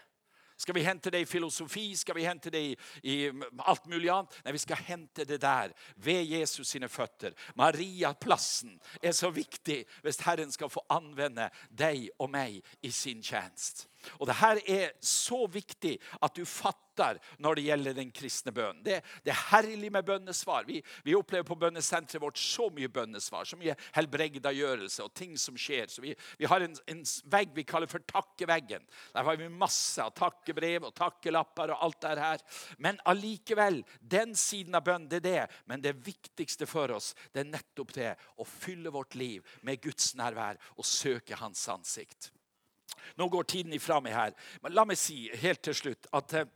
Skal vi hente det i filosofi? Skal vi hente det i, i alt mulig annet? Nei, vi skal hente det der, ved Jesus sine føtter. Maria-plassen er så viktig hvis Herren skal få anvende deg og meg i sin tjeneste. Og det her er så viktig at du fatter når det gjelder den kristne bønnen. Det, det er herlig med bønnesvar. Vi, vi opplever på bønnesenteret vårt så mye bønnesvar, så mye helbredagjørelse og ting som skjer. Så vi, vi har en, en vegg vi kaller for takkeveggen. Der har vi masse av takkebrev og takkelapper og alt det her. Men allikevel, den siden av bønn, det er det. Men det viktigste for oss, det er nettopp det å fylle vårt liv med Guds nærvær og søke Hans ansikt. Nå går tiden ifra meg her. Men la meg si helt til slutt at eh,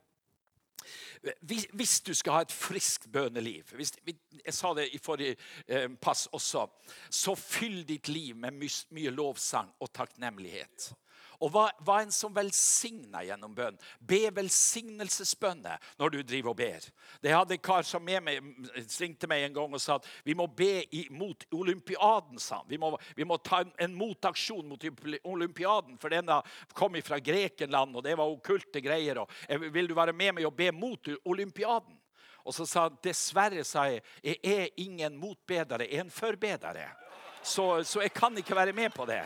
hvis, du skal ha et friskt bøneliv hvis, Jeg sa det i forrige eh, pass også. Så fyll ditt liv med mye lovsang og takknemlighet. Og hva, hva en som velsigner gjennom bønn. Be velsignelsesbønner når du driver og ber. Det hadde en kar som med meg, ringte meg en gang og sa at vi må be mot olympiaden. sa han. Vi må, vi må ta en, en motaksjon mot olympiaden, for den kom fra Grekenland, og det var okkulte greier. Og, eh, vil du være med meg og be mot olympiaden? Og så sa han dessverre, sa jeg, jeg er ingen motbedere, jeg er en forbedere. Så, så jeg kan ikke være med på det.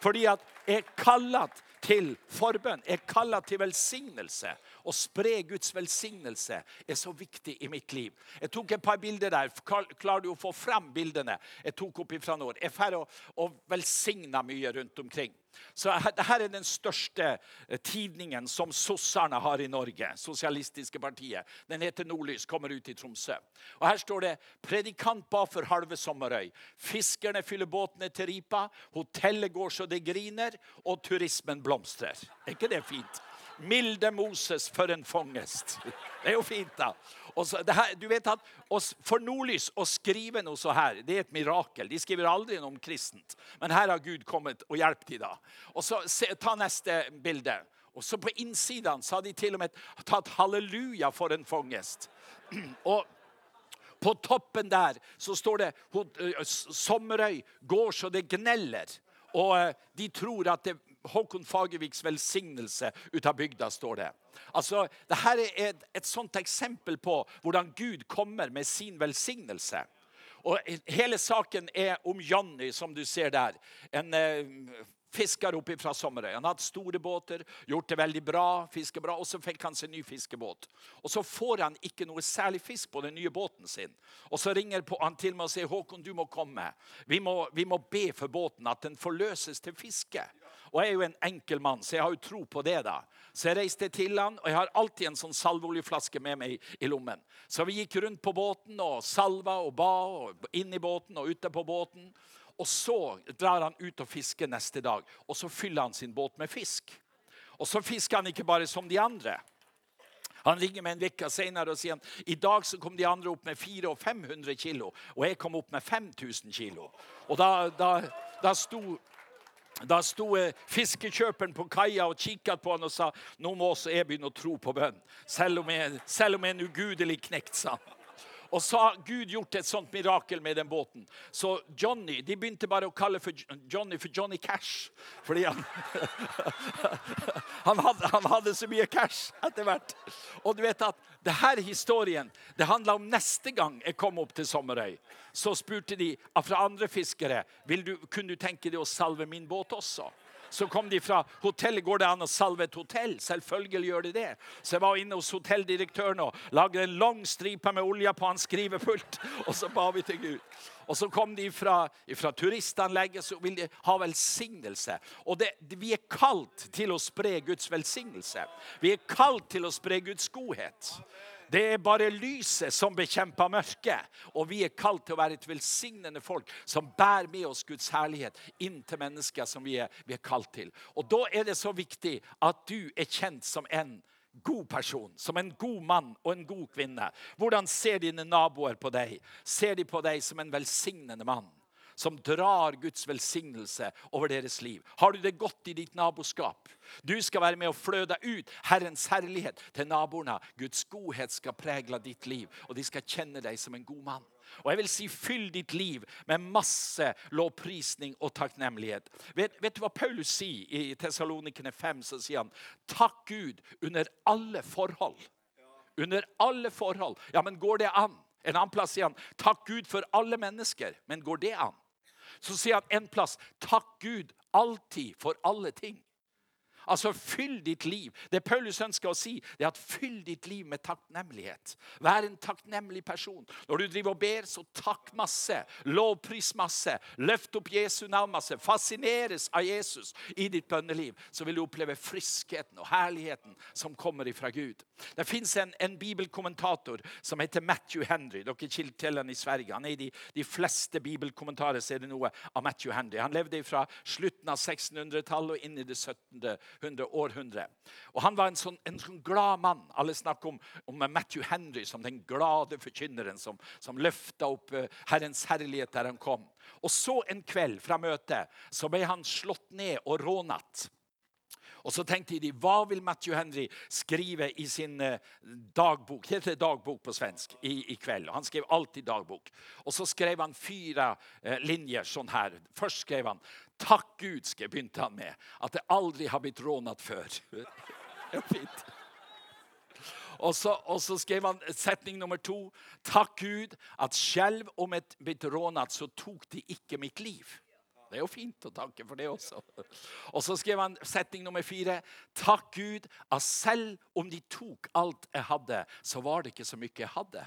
Fordi at er kallet til forbønn. Er kallet til velsignelse. Å spre Guds velsignelse er så viktig i mitt liv. Jeg tok et par bilder der. Klarer du å få fram bildene jeg tok opp fra nord? Jeg får ferdig å, å velsigne mye rundt omkring. Så her, er den største eh, tidningen som sosserne har i Norge. Sosialistiske partiet. Den heter Nordlys, kommer ut i Tromsø. Og Her står det 'Predikant ba for halve Sommerøy'. Fiskerne fyller båtene til Ripa. Hotellet går så det griner, og turismen blomstrer. Er ikke det fint? Milde Moses for en fangest. Det er jo fint, da. Så, her, du vet at For Nordlys å skrive noe så her, det er et mirakel. De skriver aldri noe om kristent. Men her har Gud kommet og hjulpet dem. da. Og så se, Ta neste bilde. Og så På innsiden så har de til og med tatt 'halleluja for en fangest'. Og på toppen der så står det «Hod- ø, S- 'Sommerøy går så det gneller'. Og de tror at det Håkon Fagerviks velsignelse ut av bygda, står det. Altså, Dette er et, et sånt eksempel på hvordan Gud kommer med sin velsignelse. Og Hele saken er om Johnny, som du ser der. En eh, fisker oppe fra Sommerøy. Han har hatt store båter, gjort det veldig bra, fisker bra, og så fikk han seg ny fiskebåt. Og så får han ikke noe særlig fisk på den nye båten sin. Og så ringer han til meg og sier Håkon, du må komme. Vi må, vi må be for båten at den forløses til fiske. Og jeg er jo en enkel mann, så jeg har jo tro på det. da. Så jeg reiste til han, og jeg har alltid en sånn salveoljeflaske med meg i lommen. Så vi gikk rundt på båten og salva og ba, og inn i båten og ute på båten. Og så drar han ut og fisker neste dag, og så fyller han sin båt med fisk. Og så fisker han ikke bare som de andre. Han ringer meg en uke senere og sier han, i dag så kom de andre opp med 400 og 500 kilo, og jeg kom opp med 5000 kilo. Og da, da, da sto Da sto eh, fiskekjøperen på kaia og kikket på han og sa nå må også jeg begynne å tro på bønn. Selv om jeg, selv om jeg er en ugudelig knekt, sa han. Og så har Gud gjort et sånt mirakel med den båten. Så Johnny, De begynte bare å kalle for Johnny for Johnny Cash. Fordi han, han, hadde, han hadde så mye cash etter hvert. Og du vet at det her historien det handla om neste gang jeg kom opp til Sommerøy. Så spurte de fra andre fiskere vil du, kunne du tenke deg å salve min båt også. Så kom de fra hotellet. Går det an å salve et hotell? Selvfølgelig gjør de det. Så jeg var inne hos hotelldirektøren og lagde en lang stripe med olje på hans skrivepult. Og så ba vi til Gud. Og så kom de fra, fra turistanlegget, så vil de ha velsignelse. Og det, vi er kalt til å spre Guds velsignelse. Vi er kalt til å spre Guds godhet. Det er bare lyset som bekjemper mørket. Og vi er kalt til å være et velsignende folk som bærer med oss Guds herlighet inn til mennesker som vi er, vi er kalt til. Og da er det så viktig at du er kjent som en god person, som en god mann og en god kvinne. Hvordan ser dine naboer på deg? Ser de på deg som en velsignende mann? Som drar Guds velsignelse over deres liv. Har du det godt i ditt naboskap? Du skal være med og flø deg ut Herrens herlighet til naboene. Guds godhet skal pregle ditt liv, og de skal kjenne deg som en god mann. Og jeg vil si, Fyll ditt liv med masse lovprisning og takknemlighet. Vet, vet du hva Paulus sier i Tessalonikene 5? Så sier han takk Gud under alle forhold. Under alle forhold. Ja, men går det an? En annen plass sier han takk Gud for alle mennesker. Men går det an? Så sier han en plass takk Gud alltid for alle ting. Altså, fyll ditt liv. Det Paulus ønsker å si, det er at fyll ditt liv med takknemlighet. Vær en takknemlig person. Når du driver og ber, så takk masse. Lovpris masse. Løft opp Jesu navn masse. Fascineres av Jesus i ditt bønneliv. Så vil du oppleve friskheten og herligheten som kommer ifra Gud. Det fins en, en, bibelkommentator som heter Matthew Henry. Dere kjenner til han i Sverige. Han er i de, de fleste bibelkommentarer ser er det noe av Matthew Henry. Han levde fra slutten av 1600-tallet og inn i det 17 århundre. Og Han var en sånn, en sånn glad mann. Alle snakker om, om, Matthew Henry som den glade forkynneren som, som løfta opp uh, Herrens herlighet der han kom. Og så en kveld fra møtet så ble han slått ned og rånet. Og så tenkte de, Hva vil Matthew Henry skrive i sin uh, dagbok? Det heter dagbok på svensk. I, i kveld. Han skrev alltid dagbok. Og så skrev han fire uh, linjer sånn her. Først skrev han Takk Gud, skal jeg begynte han med, at jeg aldri har blitt rånet før. Det er fint. Og så, og så, skrev han setning nummer to. Takk Gud at selv om jeg blitt rånet, så tok de ikke mitt liv. Det er jo fint å takke for det også. Og så skrev han setning nummer fire. Takk Gud at selv om de tok alt jeg hadde, så var det ikke så mye jeg hadde.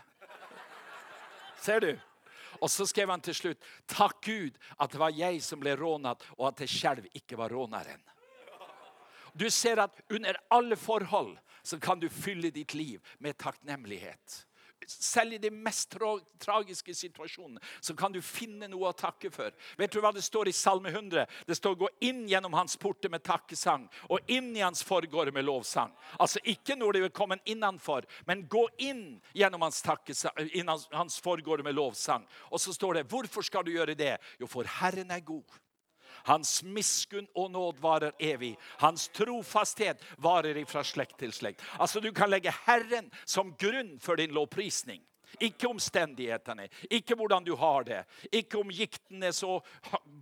Ser du? Og så skrev han til slutt Takk Gud at det var jeg som ble rånet, og at jeg selv ikke var råneren. Du ser at under alle forhold så kan du fylle ditt liv med takknemlighet. Selv i de mest tra tragiske situasjonene så kan du finne noe å takke for. Vet du hva det står i Salme 100? Det står 'gå inn gjennom hans porter med takkesang' og 'inn i hans forgård med lovsang'. Altså Ikke når du er kommet innenfor, men gå inn gjennom hans, inn hans forgård med lovsang. Og så står det 'Hvorfor skal du gjøre det?' Jo, for Herren er god. Hans miskunn og nåd varer evig. Hans trofasthet varer ifra slekt til slekt. Altså Du kan legge Herren som grunn for din lovprisning. Ikke omstendighetene, ikke hvordan du har det, ikke om gikten er så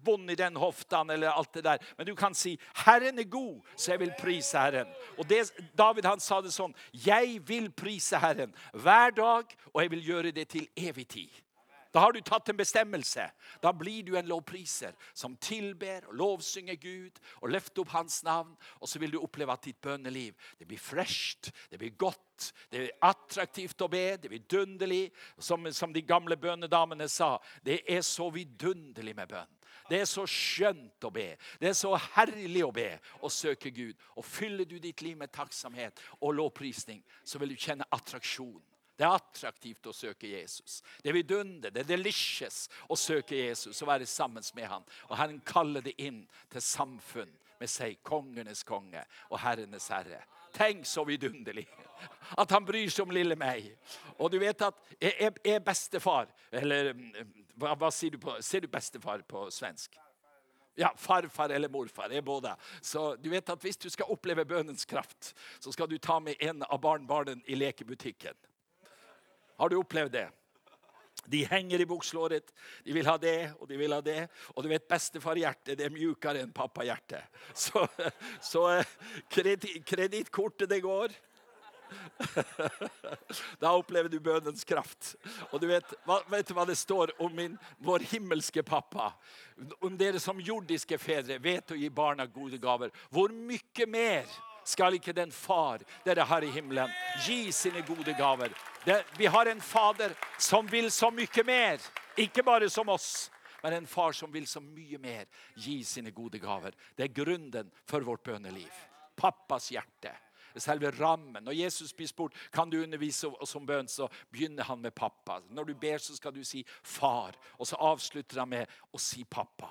vond i den hoften, eller alt det der. Men du kan si 'Herren er god, så jeg vil prise Herren'. Og det, David han sa det sånn 'Jeg vil prise Herren hver dag, og jeg vil gjøre det til evig tid'. Da har du tatt en bestemmelse. Da blir du en lovpriser som tilber og lovsynger Gud og løfter opp hans navn. Og så vil du oppleve at ditt bønneliv det blir fresht, det blir godt, det er attraktivt å be, det er vidunderlig. Som, som de gamle bønnedamene sa, det er så vidunderlig med bønn. Det er så skjønt å be. Det er så herlig å be og søke Gud. Og fyller du ditt liv med takksomhet og lovprisning, så vil du kjenne attraksjon det er attraktivt å søke Jesus. Det er vidunder, det er delicious å søke Jesus og være sammen med ham. Og Herren kaller det inn til samfunn med seg, kongenes konge og herrenes herre. Tenk så vidunderlig at han bryr seg om lille meg. Og du vet at jeg er bestefar Eller hva, hva sier du på Ser du bestefar på svensk? Ja, farfar eller morfar er både. Så du vet at hvis du skal oppleve bønnens kraft, så skal du ta med en av barnebarna i lekebutikken. Har du opplevd det? De henger i bukselåret. De vil ha det og de vil ha det. Og du vet, bestefarhjertet det er mjukere enn pappahjertet. Så, så eh, kredittkortet det går. Da opplever du bønnens kraft. Og du vet, vet du hva det står om min, vår himmelske pappa? Om dere som jordiske fedre vet å gi barna gode gaver. Hvor mye mer skal ikke den far dere har i himmelen, gi sine gode gaver? Det, vi har en fader som vil så mye mer. Ikke bare som oss, men en far som vil så mye mer gi sine gode gaver. Det er grunnen for vårt bønneliv. Pappas hjerte. Selve rammen. Når Jesus blir spurt kan du undervise oss om bønn, så begynner han med pappa. Når du ber, så skal du si far. Og så avslutter han med å si pappa.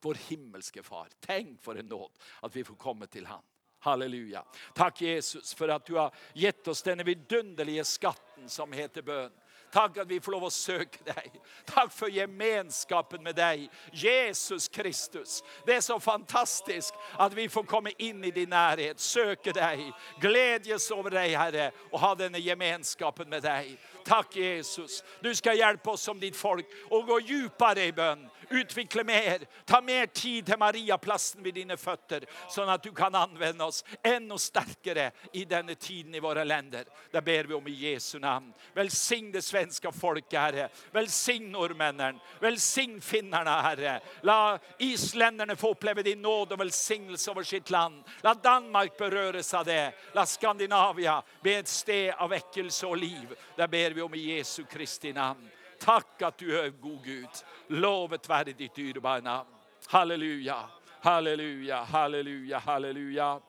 Vår himmelske far. Tenk for en nåd at vi får komme til han. Halleluja. Takk, Jesus, for at du har gitt oss denne vidunderlige skatten som heter bønn. Takk at vi får lov å søke deg. Takk for gemenskapen med deg, Jesus Kristus. Det er så fantastisk at vi får komme inn i din nærhet, søke deg, gledes over deg, Herre, og ha denne gemenskapen med deg. Takk, Jesus. Du skal hjelpe oss som ditt folk å gå dypere i bønn. Utvikle mer. Ta mer tid til Mariaplassen ved dine føtter, sånn at du kan anvende oss enda sterkere i denne tiden i våre länder. Det ber vi om i Jesu navn. Velsign det svenske folket, Herre. Velsign nordmennene. Velsign finnerne, Herre. La islenderne få oppleve din nåd og velsignelse over sitt land. La Danmark berøres av det. La Skandinavia bli et sted av vekkelse og liv. Det ber vi om i Jesu Kristi navn. Takk at du er god Gud. Lovet være ditt dyrebare navn. Halleluja, halleluja, halleluja, halleluja.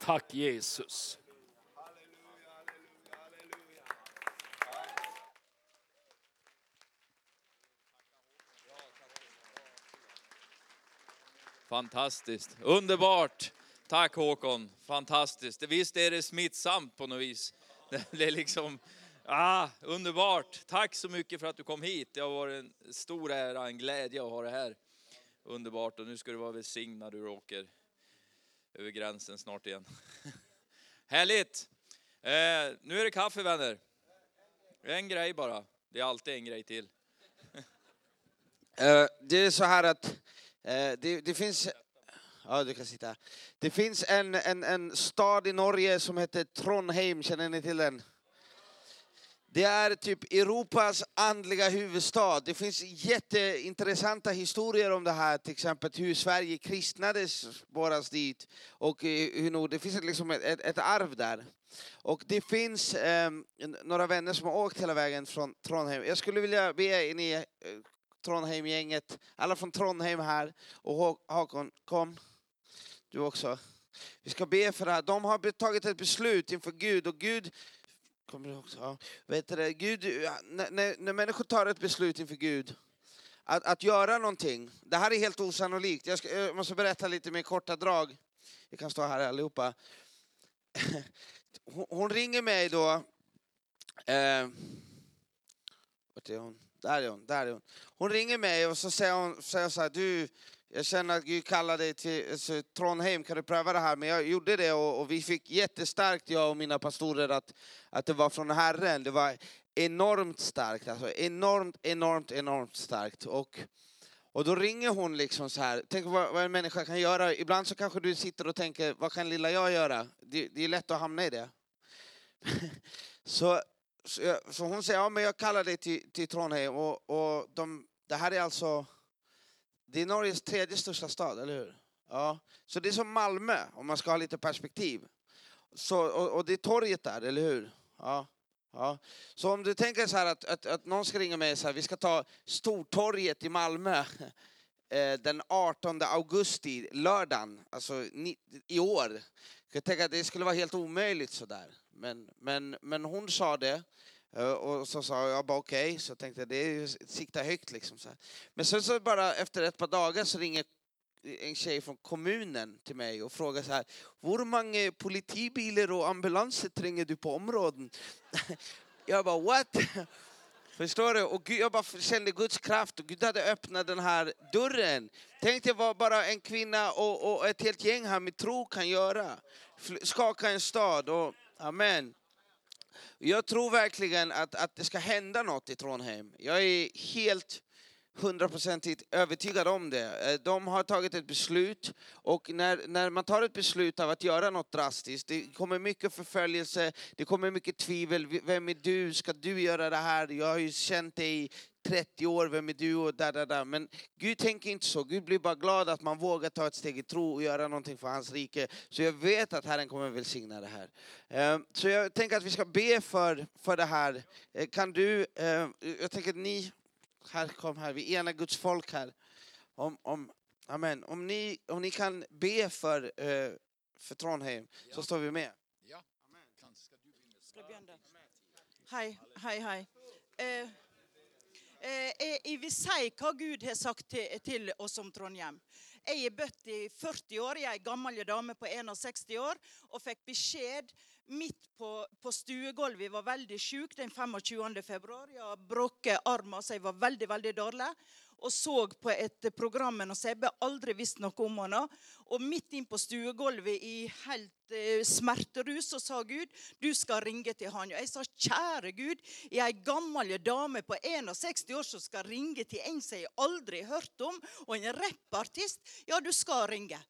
Takk, Jesus. Fantastiskt. Underbart. Tack Håkon. Fantastiskt. Visst är det smittsamt på något vis. Det är liksom, ah, underbart. Tack så mycket för att du kom hit. Det har varit en stor ära, en glädje att ha det här. Underbart. Och nu ska du vara välsignad du åker över gränsen snart igen. Härligt. Eh, nu är det kaffe vänner. En grej bara. Det är alltid en grej till. Eh, det är så här att eh, det, det finns... Ja, du kan sitta. Det finns en, en, en stad i Norge som heter Trondheim, känner ni till den? Det är typ Europas andliga huvudstad. Det finns jätteintressanta historier om det här, till exempel hur Sverige kristnades spåras dit. Och eh, hur det finns liksom ett, ett, ett arv där. Och det finns eh, några vänner som har åkt hela vägen från Trondheim. Jag skulle vilja be ni eh, Trondheim-gänget, alla från Trondheim här, och Håkon, kom. Du också. Vi ska be för det här. De har tagit ett beslut inför Gud och Gud Kommer också? Ja. Vet du? Gud, när, när människor tar ett beslut inför Gud att, att göra någonting. Det här är helt osannolikt. Jag, ska, jag måste berätta lite mer korta drag. Vi kan stå här allihopa. Hon, hon ringer mig då. Eh, vart är hon? Där är hon, där är hon. Hon ringer mig och så säger hon, säger så här, du, jag känner att Gud kallar dig till alltså, Trondheim, kan du pröva det här? Men jag gjorde det och, och vi fick jättestarkt, jag och mina pastorer, att, att det var från Herren. Det var enormt starkt, alltså enormt, enormt, enormt starkt. Och, och då ringer hon liksom så här, tänk vad, vad en människa kan göra. Ibland så kanske du sitter och tänker, vad kan lilla jag göra? Det, det är lätt att hamna i det. så, så, jag, så hon säger, ja men jag kallar dig till, till Trondheim och, och de, det här är alltså, det är Norges tredje största stad, eller hur? Ja. Så det är som Malmö, om man ska ha lite perspektiv. Så, och, och det är torget där, eller hur? Ja. Ja. Så om du tänker så här att, att, att någon ska ringa mig så här, vi ska ta Stortorget i Malmö eh, den 18 augusti, lördagen, alltså i år. Jag tänker att det skulle vara helt omöjligt sådär. Men, men, men hon sa det. Eh, Och så sa jag bara okej, så tänkte jag det är sikta högt liksom. Så. Men sen så bara efter ett par dagar så ringer en tjej från kommunen till mig och frågar så här. Hur många og ambulanser tränger du på områden? Jag bara what? Förstår du? Och Gud, jag bara kände Guds kraft och Gud hade öppnat den här dörren. Tänk dig vad en kvinna och, och ett helt gäng här med tro kan. Fl- Skaka en stad. Och, amen. Jag tror verkligen att, att det ska hända något i Trondheim. Jag är helt hundraprocentigt övertygad om det. Eh, De har tagit ett beslut och när, när man tar ett beslut av att göra något drastiskt, det kommer mycket förföljelse, det kommer mycket tvivel. Vem är du? Ska du göra det här? Jag har ju känt dig i 30 år, vem är du? Och där, där, där. Men Gud tänker inte så. Gud blir bara glad att man vågar ta ett steg i tro och göra någonting för hans rike. Så jag vet att Herren kommer välsigna det här. Eh, Så jag tänker att vi ska be för, för det här. Eh, Kan du, jag tänker att ni, här kom här, vi är ena Guds folk här. Om, om, amen. Om, ni, om ni kan be för, uh, för Trondheim så står vi med. Ja. Skal du begynne? Skal jeg begynne? Hei, hei, hei. Eh, eh, jeg, jeg vil si hva Gud har sagt til, til oss om Trondheim. Jeg er bøtt i 40 år, jeg er ei gammel dame på 61 år, og fikk beskjed midt på, på stuegulvet. Jeg var veldig syk den 25. februar. Jeg har brukket armen, så jeg var veldig, veldig dårlig. Og så på et program med Sebbe, aldri visst noe om henne. Og midt inn på stuegulvet i helt eh, smerterus så sa Gud du skal ringe til han. Og jeg sa kjære Gud, jeg er ei gammel dame på 61 år som skal ringe til en som jeg aldri har hørt om, og en rappartist. Ja, du skal ringe.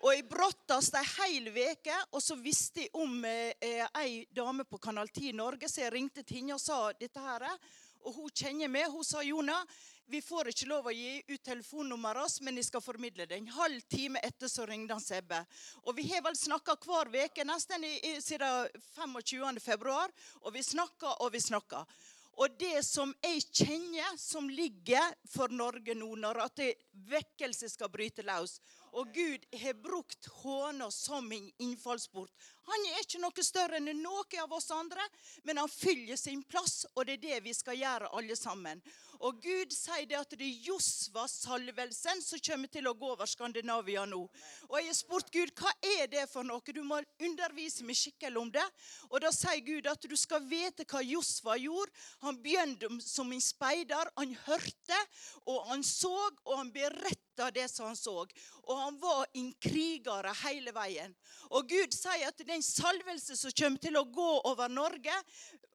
Og jeg brottas ei heil veke, og så visste jeg om eh, eh, ei dame på Kanal 10 Norge, så jeg ringte til henne og sa dette her. Og hun kjenner meg. Hun sa Jona, vi får ikke lov å gi ut telefonnummeret men jeg skal formidle det. En halv time etter så ringte han Sebbe. Og vi har vel snakka hver uke nesten i, i, siden 25. februar. Og vi snakka og vi snakka. Og det som jeg kjenner som ligger for Norge nå, når at vekkelse skal bryte løs Og Gud har brukt håna som en innfallsport. Han er ikke noe større enn noen av oss andre, men han fyller sin plass, og det er det vi skal gjøre alle sammen. Og Gud sier det at det er Josva-salvelsen som kommer til å gå over Skandinavia nå. Og jeg har spurt Gud hva er det for noe? Du må undervise meg skikkelig om det. Og da sier Gud at du skal vite hva Josva gjorde. Han begynte som en speider. Han hørte, og han så, og han beretta det som han så. Og han var en kriger hele veien. Og Gud sier at det er salvelse som kommer til å gå over Norge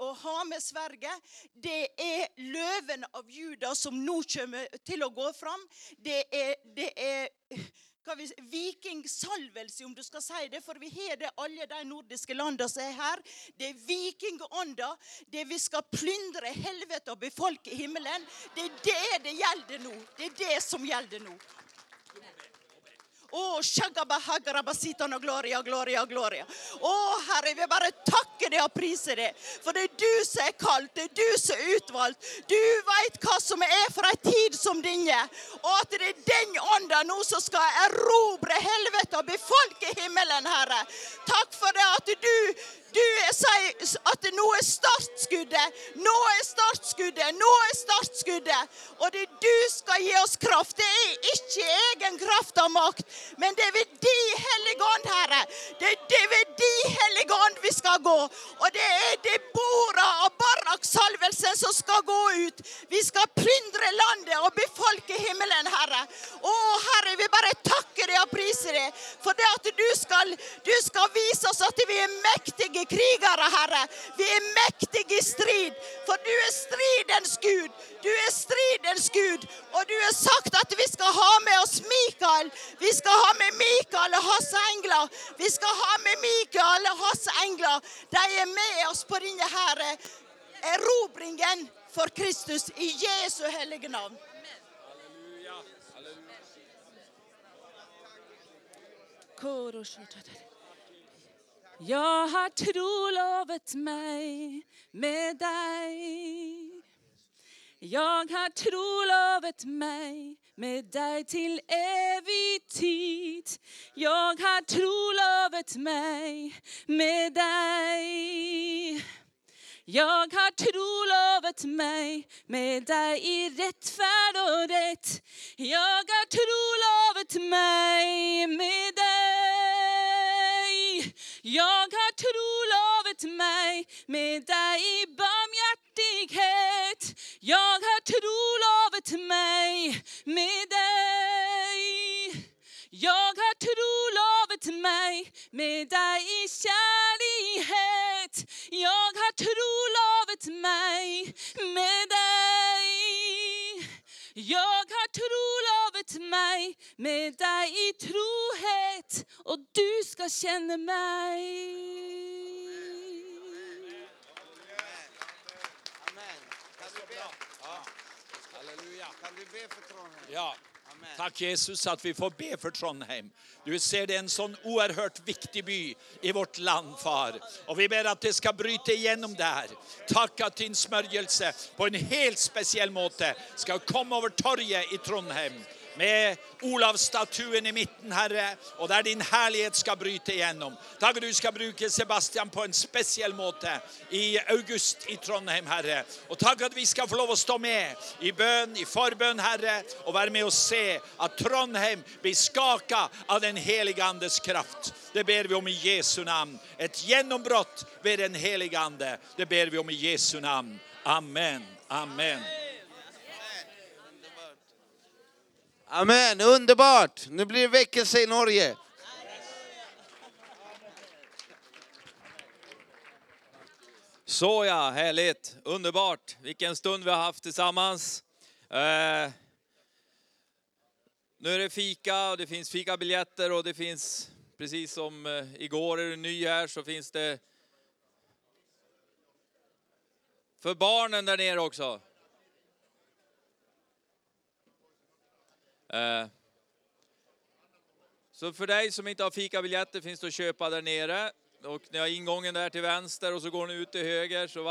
og ha med Sverige. Det er løven av Juda som nå kommer til å gå fram. Det er, det er vi, vikingsalvelse, om du skal si det. For vi har det alle de nordiske landene som er her. Det er vikingånda. Det vi skal plyndre helvete og befolke himmelen. Det er det det gjelder nå. Det er det som gjelder nå. No gloria, gloria, gloria. Å, Herre, vi bare takker deg og priser deg. For det er du som er kalt, det er du som er utvalgt. Du vet hva som er for ei tid som denne. Og at det er den ånda nå som skal erobre helvete og befolke himmelen, Herre. Takk for det at du du er, sier at nå er startskuddet. Nå er startskuddet. Nå er startskuddet. Og det du skal gi oss kraft. Det er ikke egen kraft og makt, men det er ved de hellige ånd, Herre. Det er ved de hellige ånd vi skal gå. Og det er det bordet av barrakksalvelsen som skal gå ut. Vi skal plyndre landet og befolke himmelen, Herre. Å, Herre, vi bare takker deg og priser deg for det at du skal, du skal vise oss at vi er mektige krigere, Herre. Vi er mektige i strid, for du er stridens Gud. Du er stridens Gud, og du har sagt at vi skal ha med oss Mikael. Vi skal ha med Mikael og hans engler. Vi skal ha med Mikael og hans engler. De er med oss på denne her eh, erobringen for Kristus i Jesu hellige navn. Jag har trolovet meg med deg. Jeg har trolovet meg med deg til evig tid. Jeg har trolovet meg med deg. Jeg har trolovet meg med deg i rettferd og rett. Jeg har trolovet meg med dig. Jag har trolovet mig med dig i barmhärtighet. trolovet mig med dig. Jag har trolovet mig med dig i kärlighet. Jag har trolovet mig med dig. Jag har mig med deg i trohet og du skal kjenne meg. Amen. Kan du be? Halleluja. Kan du be for Trondheim? Ja. Takk, Jesus at vi får be for Trondheim. Du ser det er en sånn oerhørt viktig by i vårt land far. Og vi ber at det skal bryte igjennom der. Takk at din smørgelse på en helt spesiell måte skal komme over torget i Trondheim. Med Olavsstatuen i mitten, Herre, og der din herlighet skal bryte igjennom. Takk at du skal bruke Sebastian på en spesiell måte i august i Trondheim, Herre. Og takk at vi skal få lov å stå med i bønn, i forbønn, Herre, og være med og se at Trondheim blir skaka av den helige Andes kraft. Det ber vi om i Jesu navn. Et gjennombrudd ved den helige Ande. Det ber vi om i Jesu navn. Amen. Amen. Amen, underbart! Nu blir det väckelse i Norge. Så ja, härligt, underbart. Vilken stund vi har haft tillsammans. Eh, nu är det fika och det finns fikabiljetter och det finns, precis som eh, igår är du ny här, så finns det för barnen där nere också. Eh, så för dig som inte har fikabiljetter finns det att köpa där nere. Och ni har ingången där till vänster och så går ni ut till höger. Så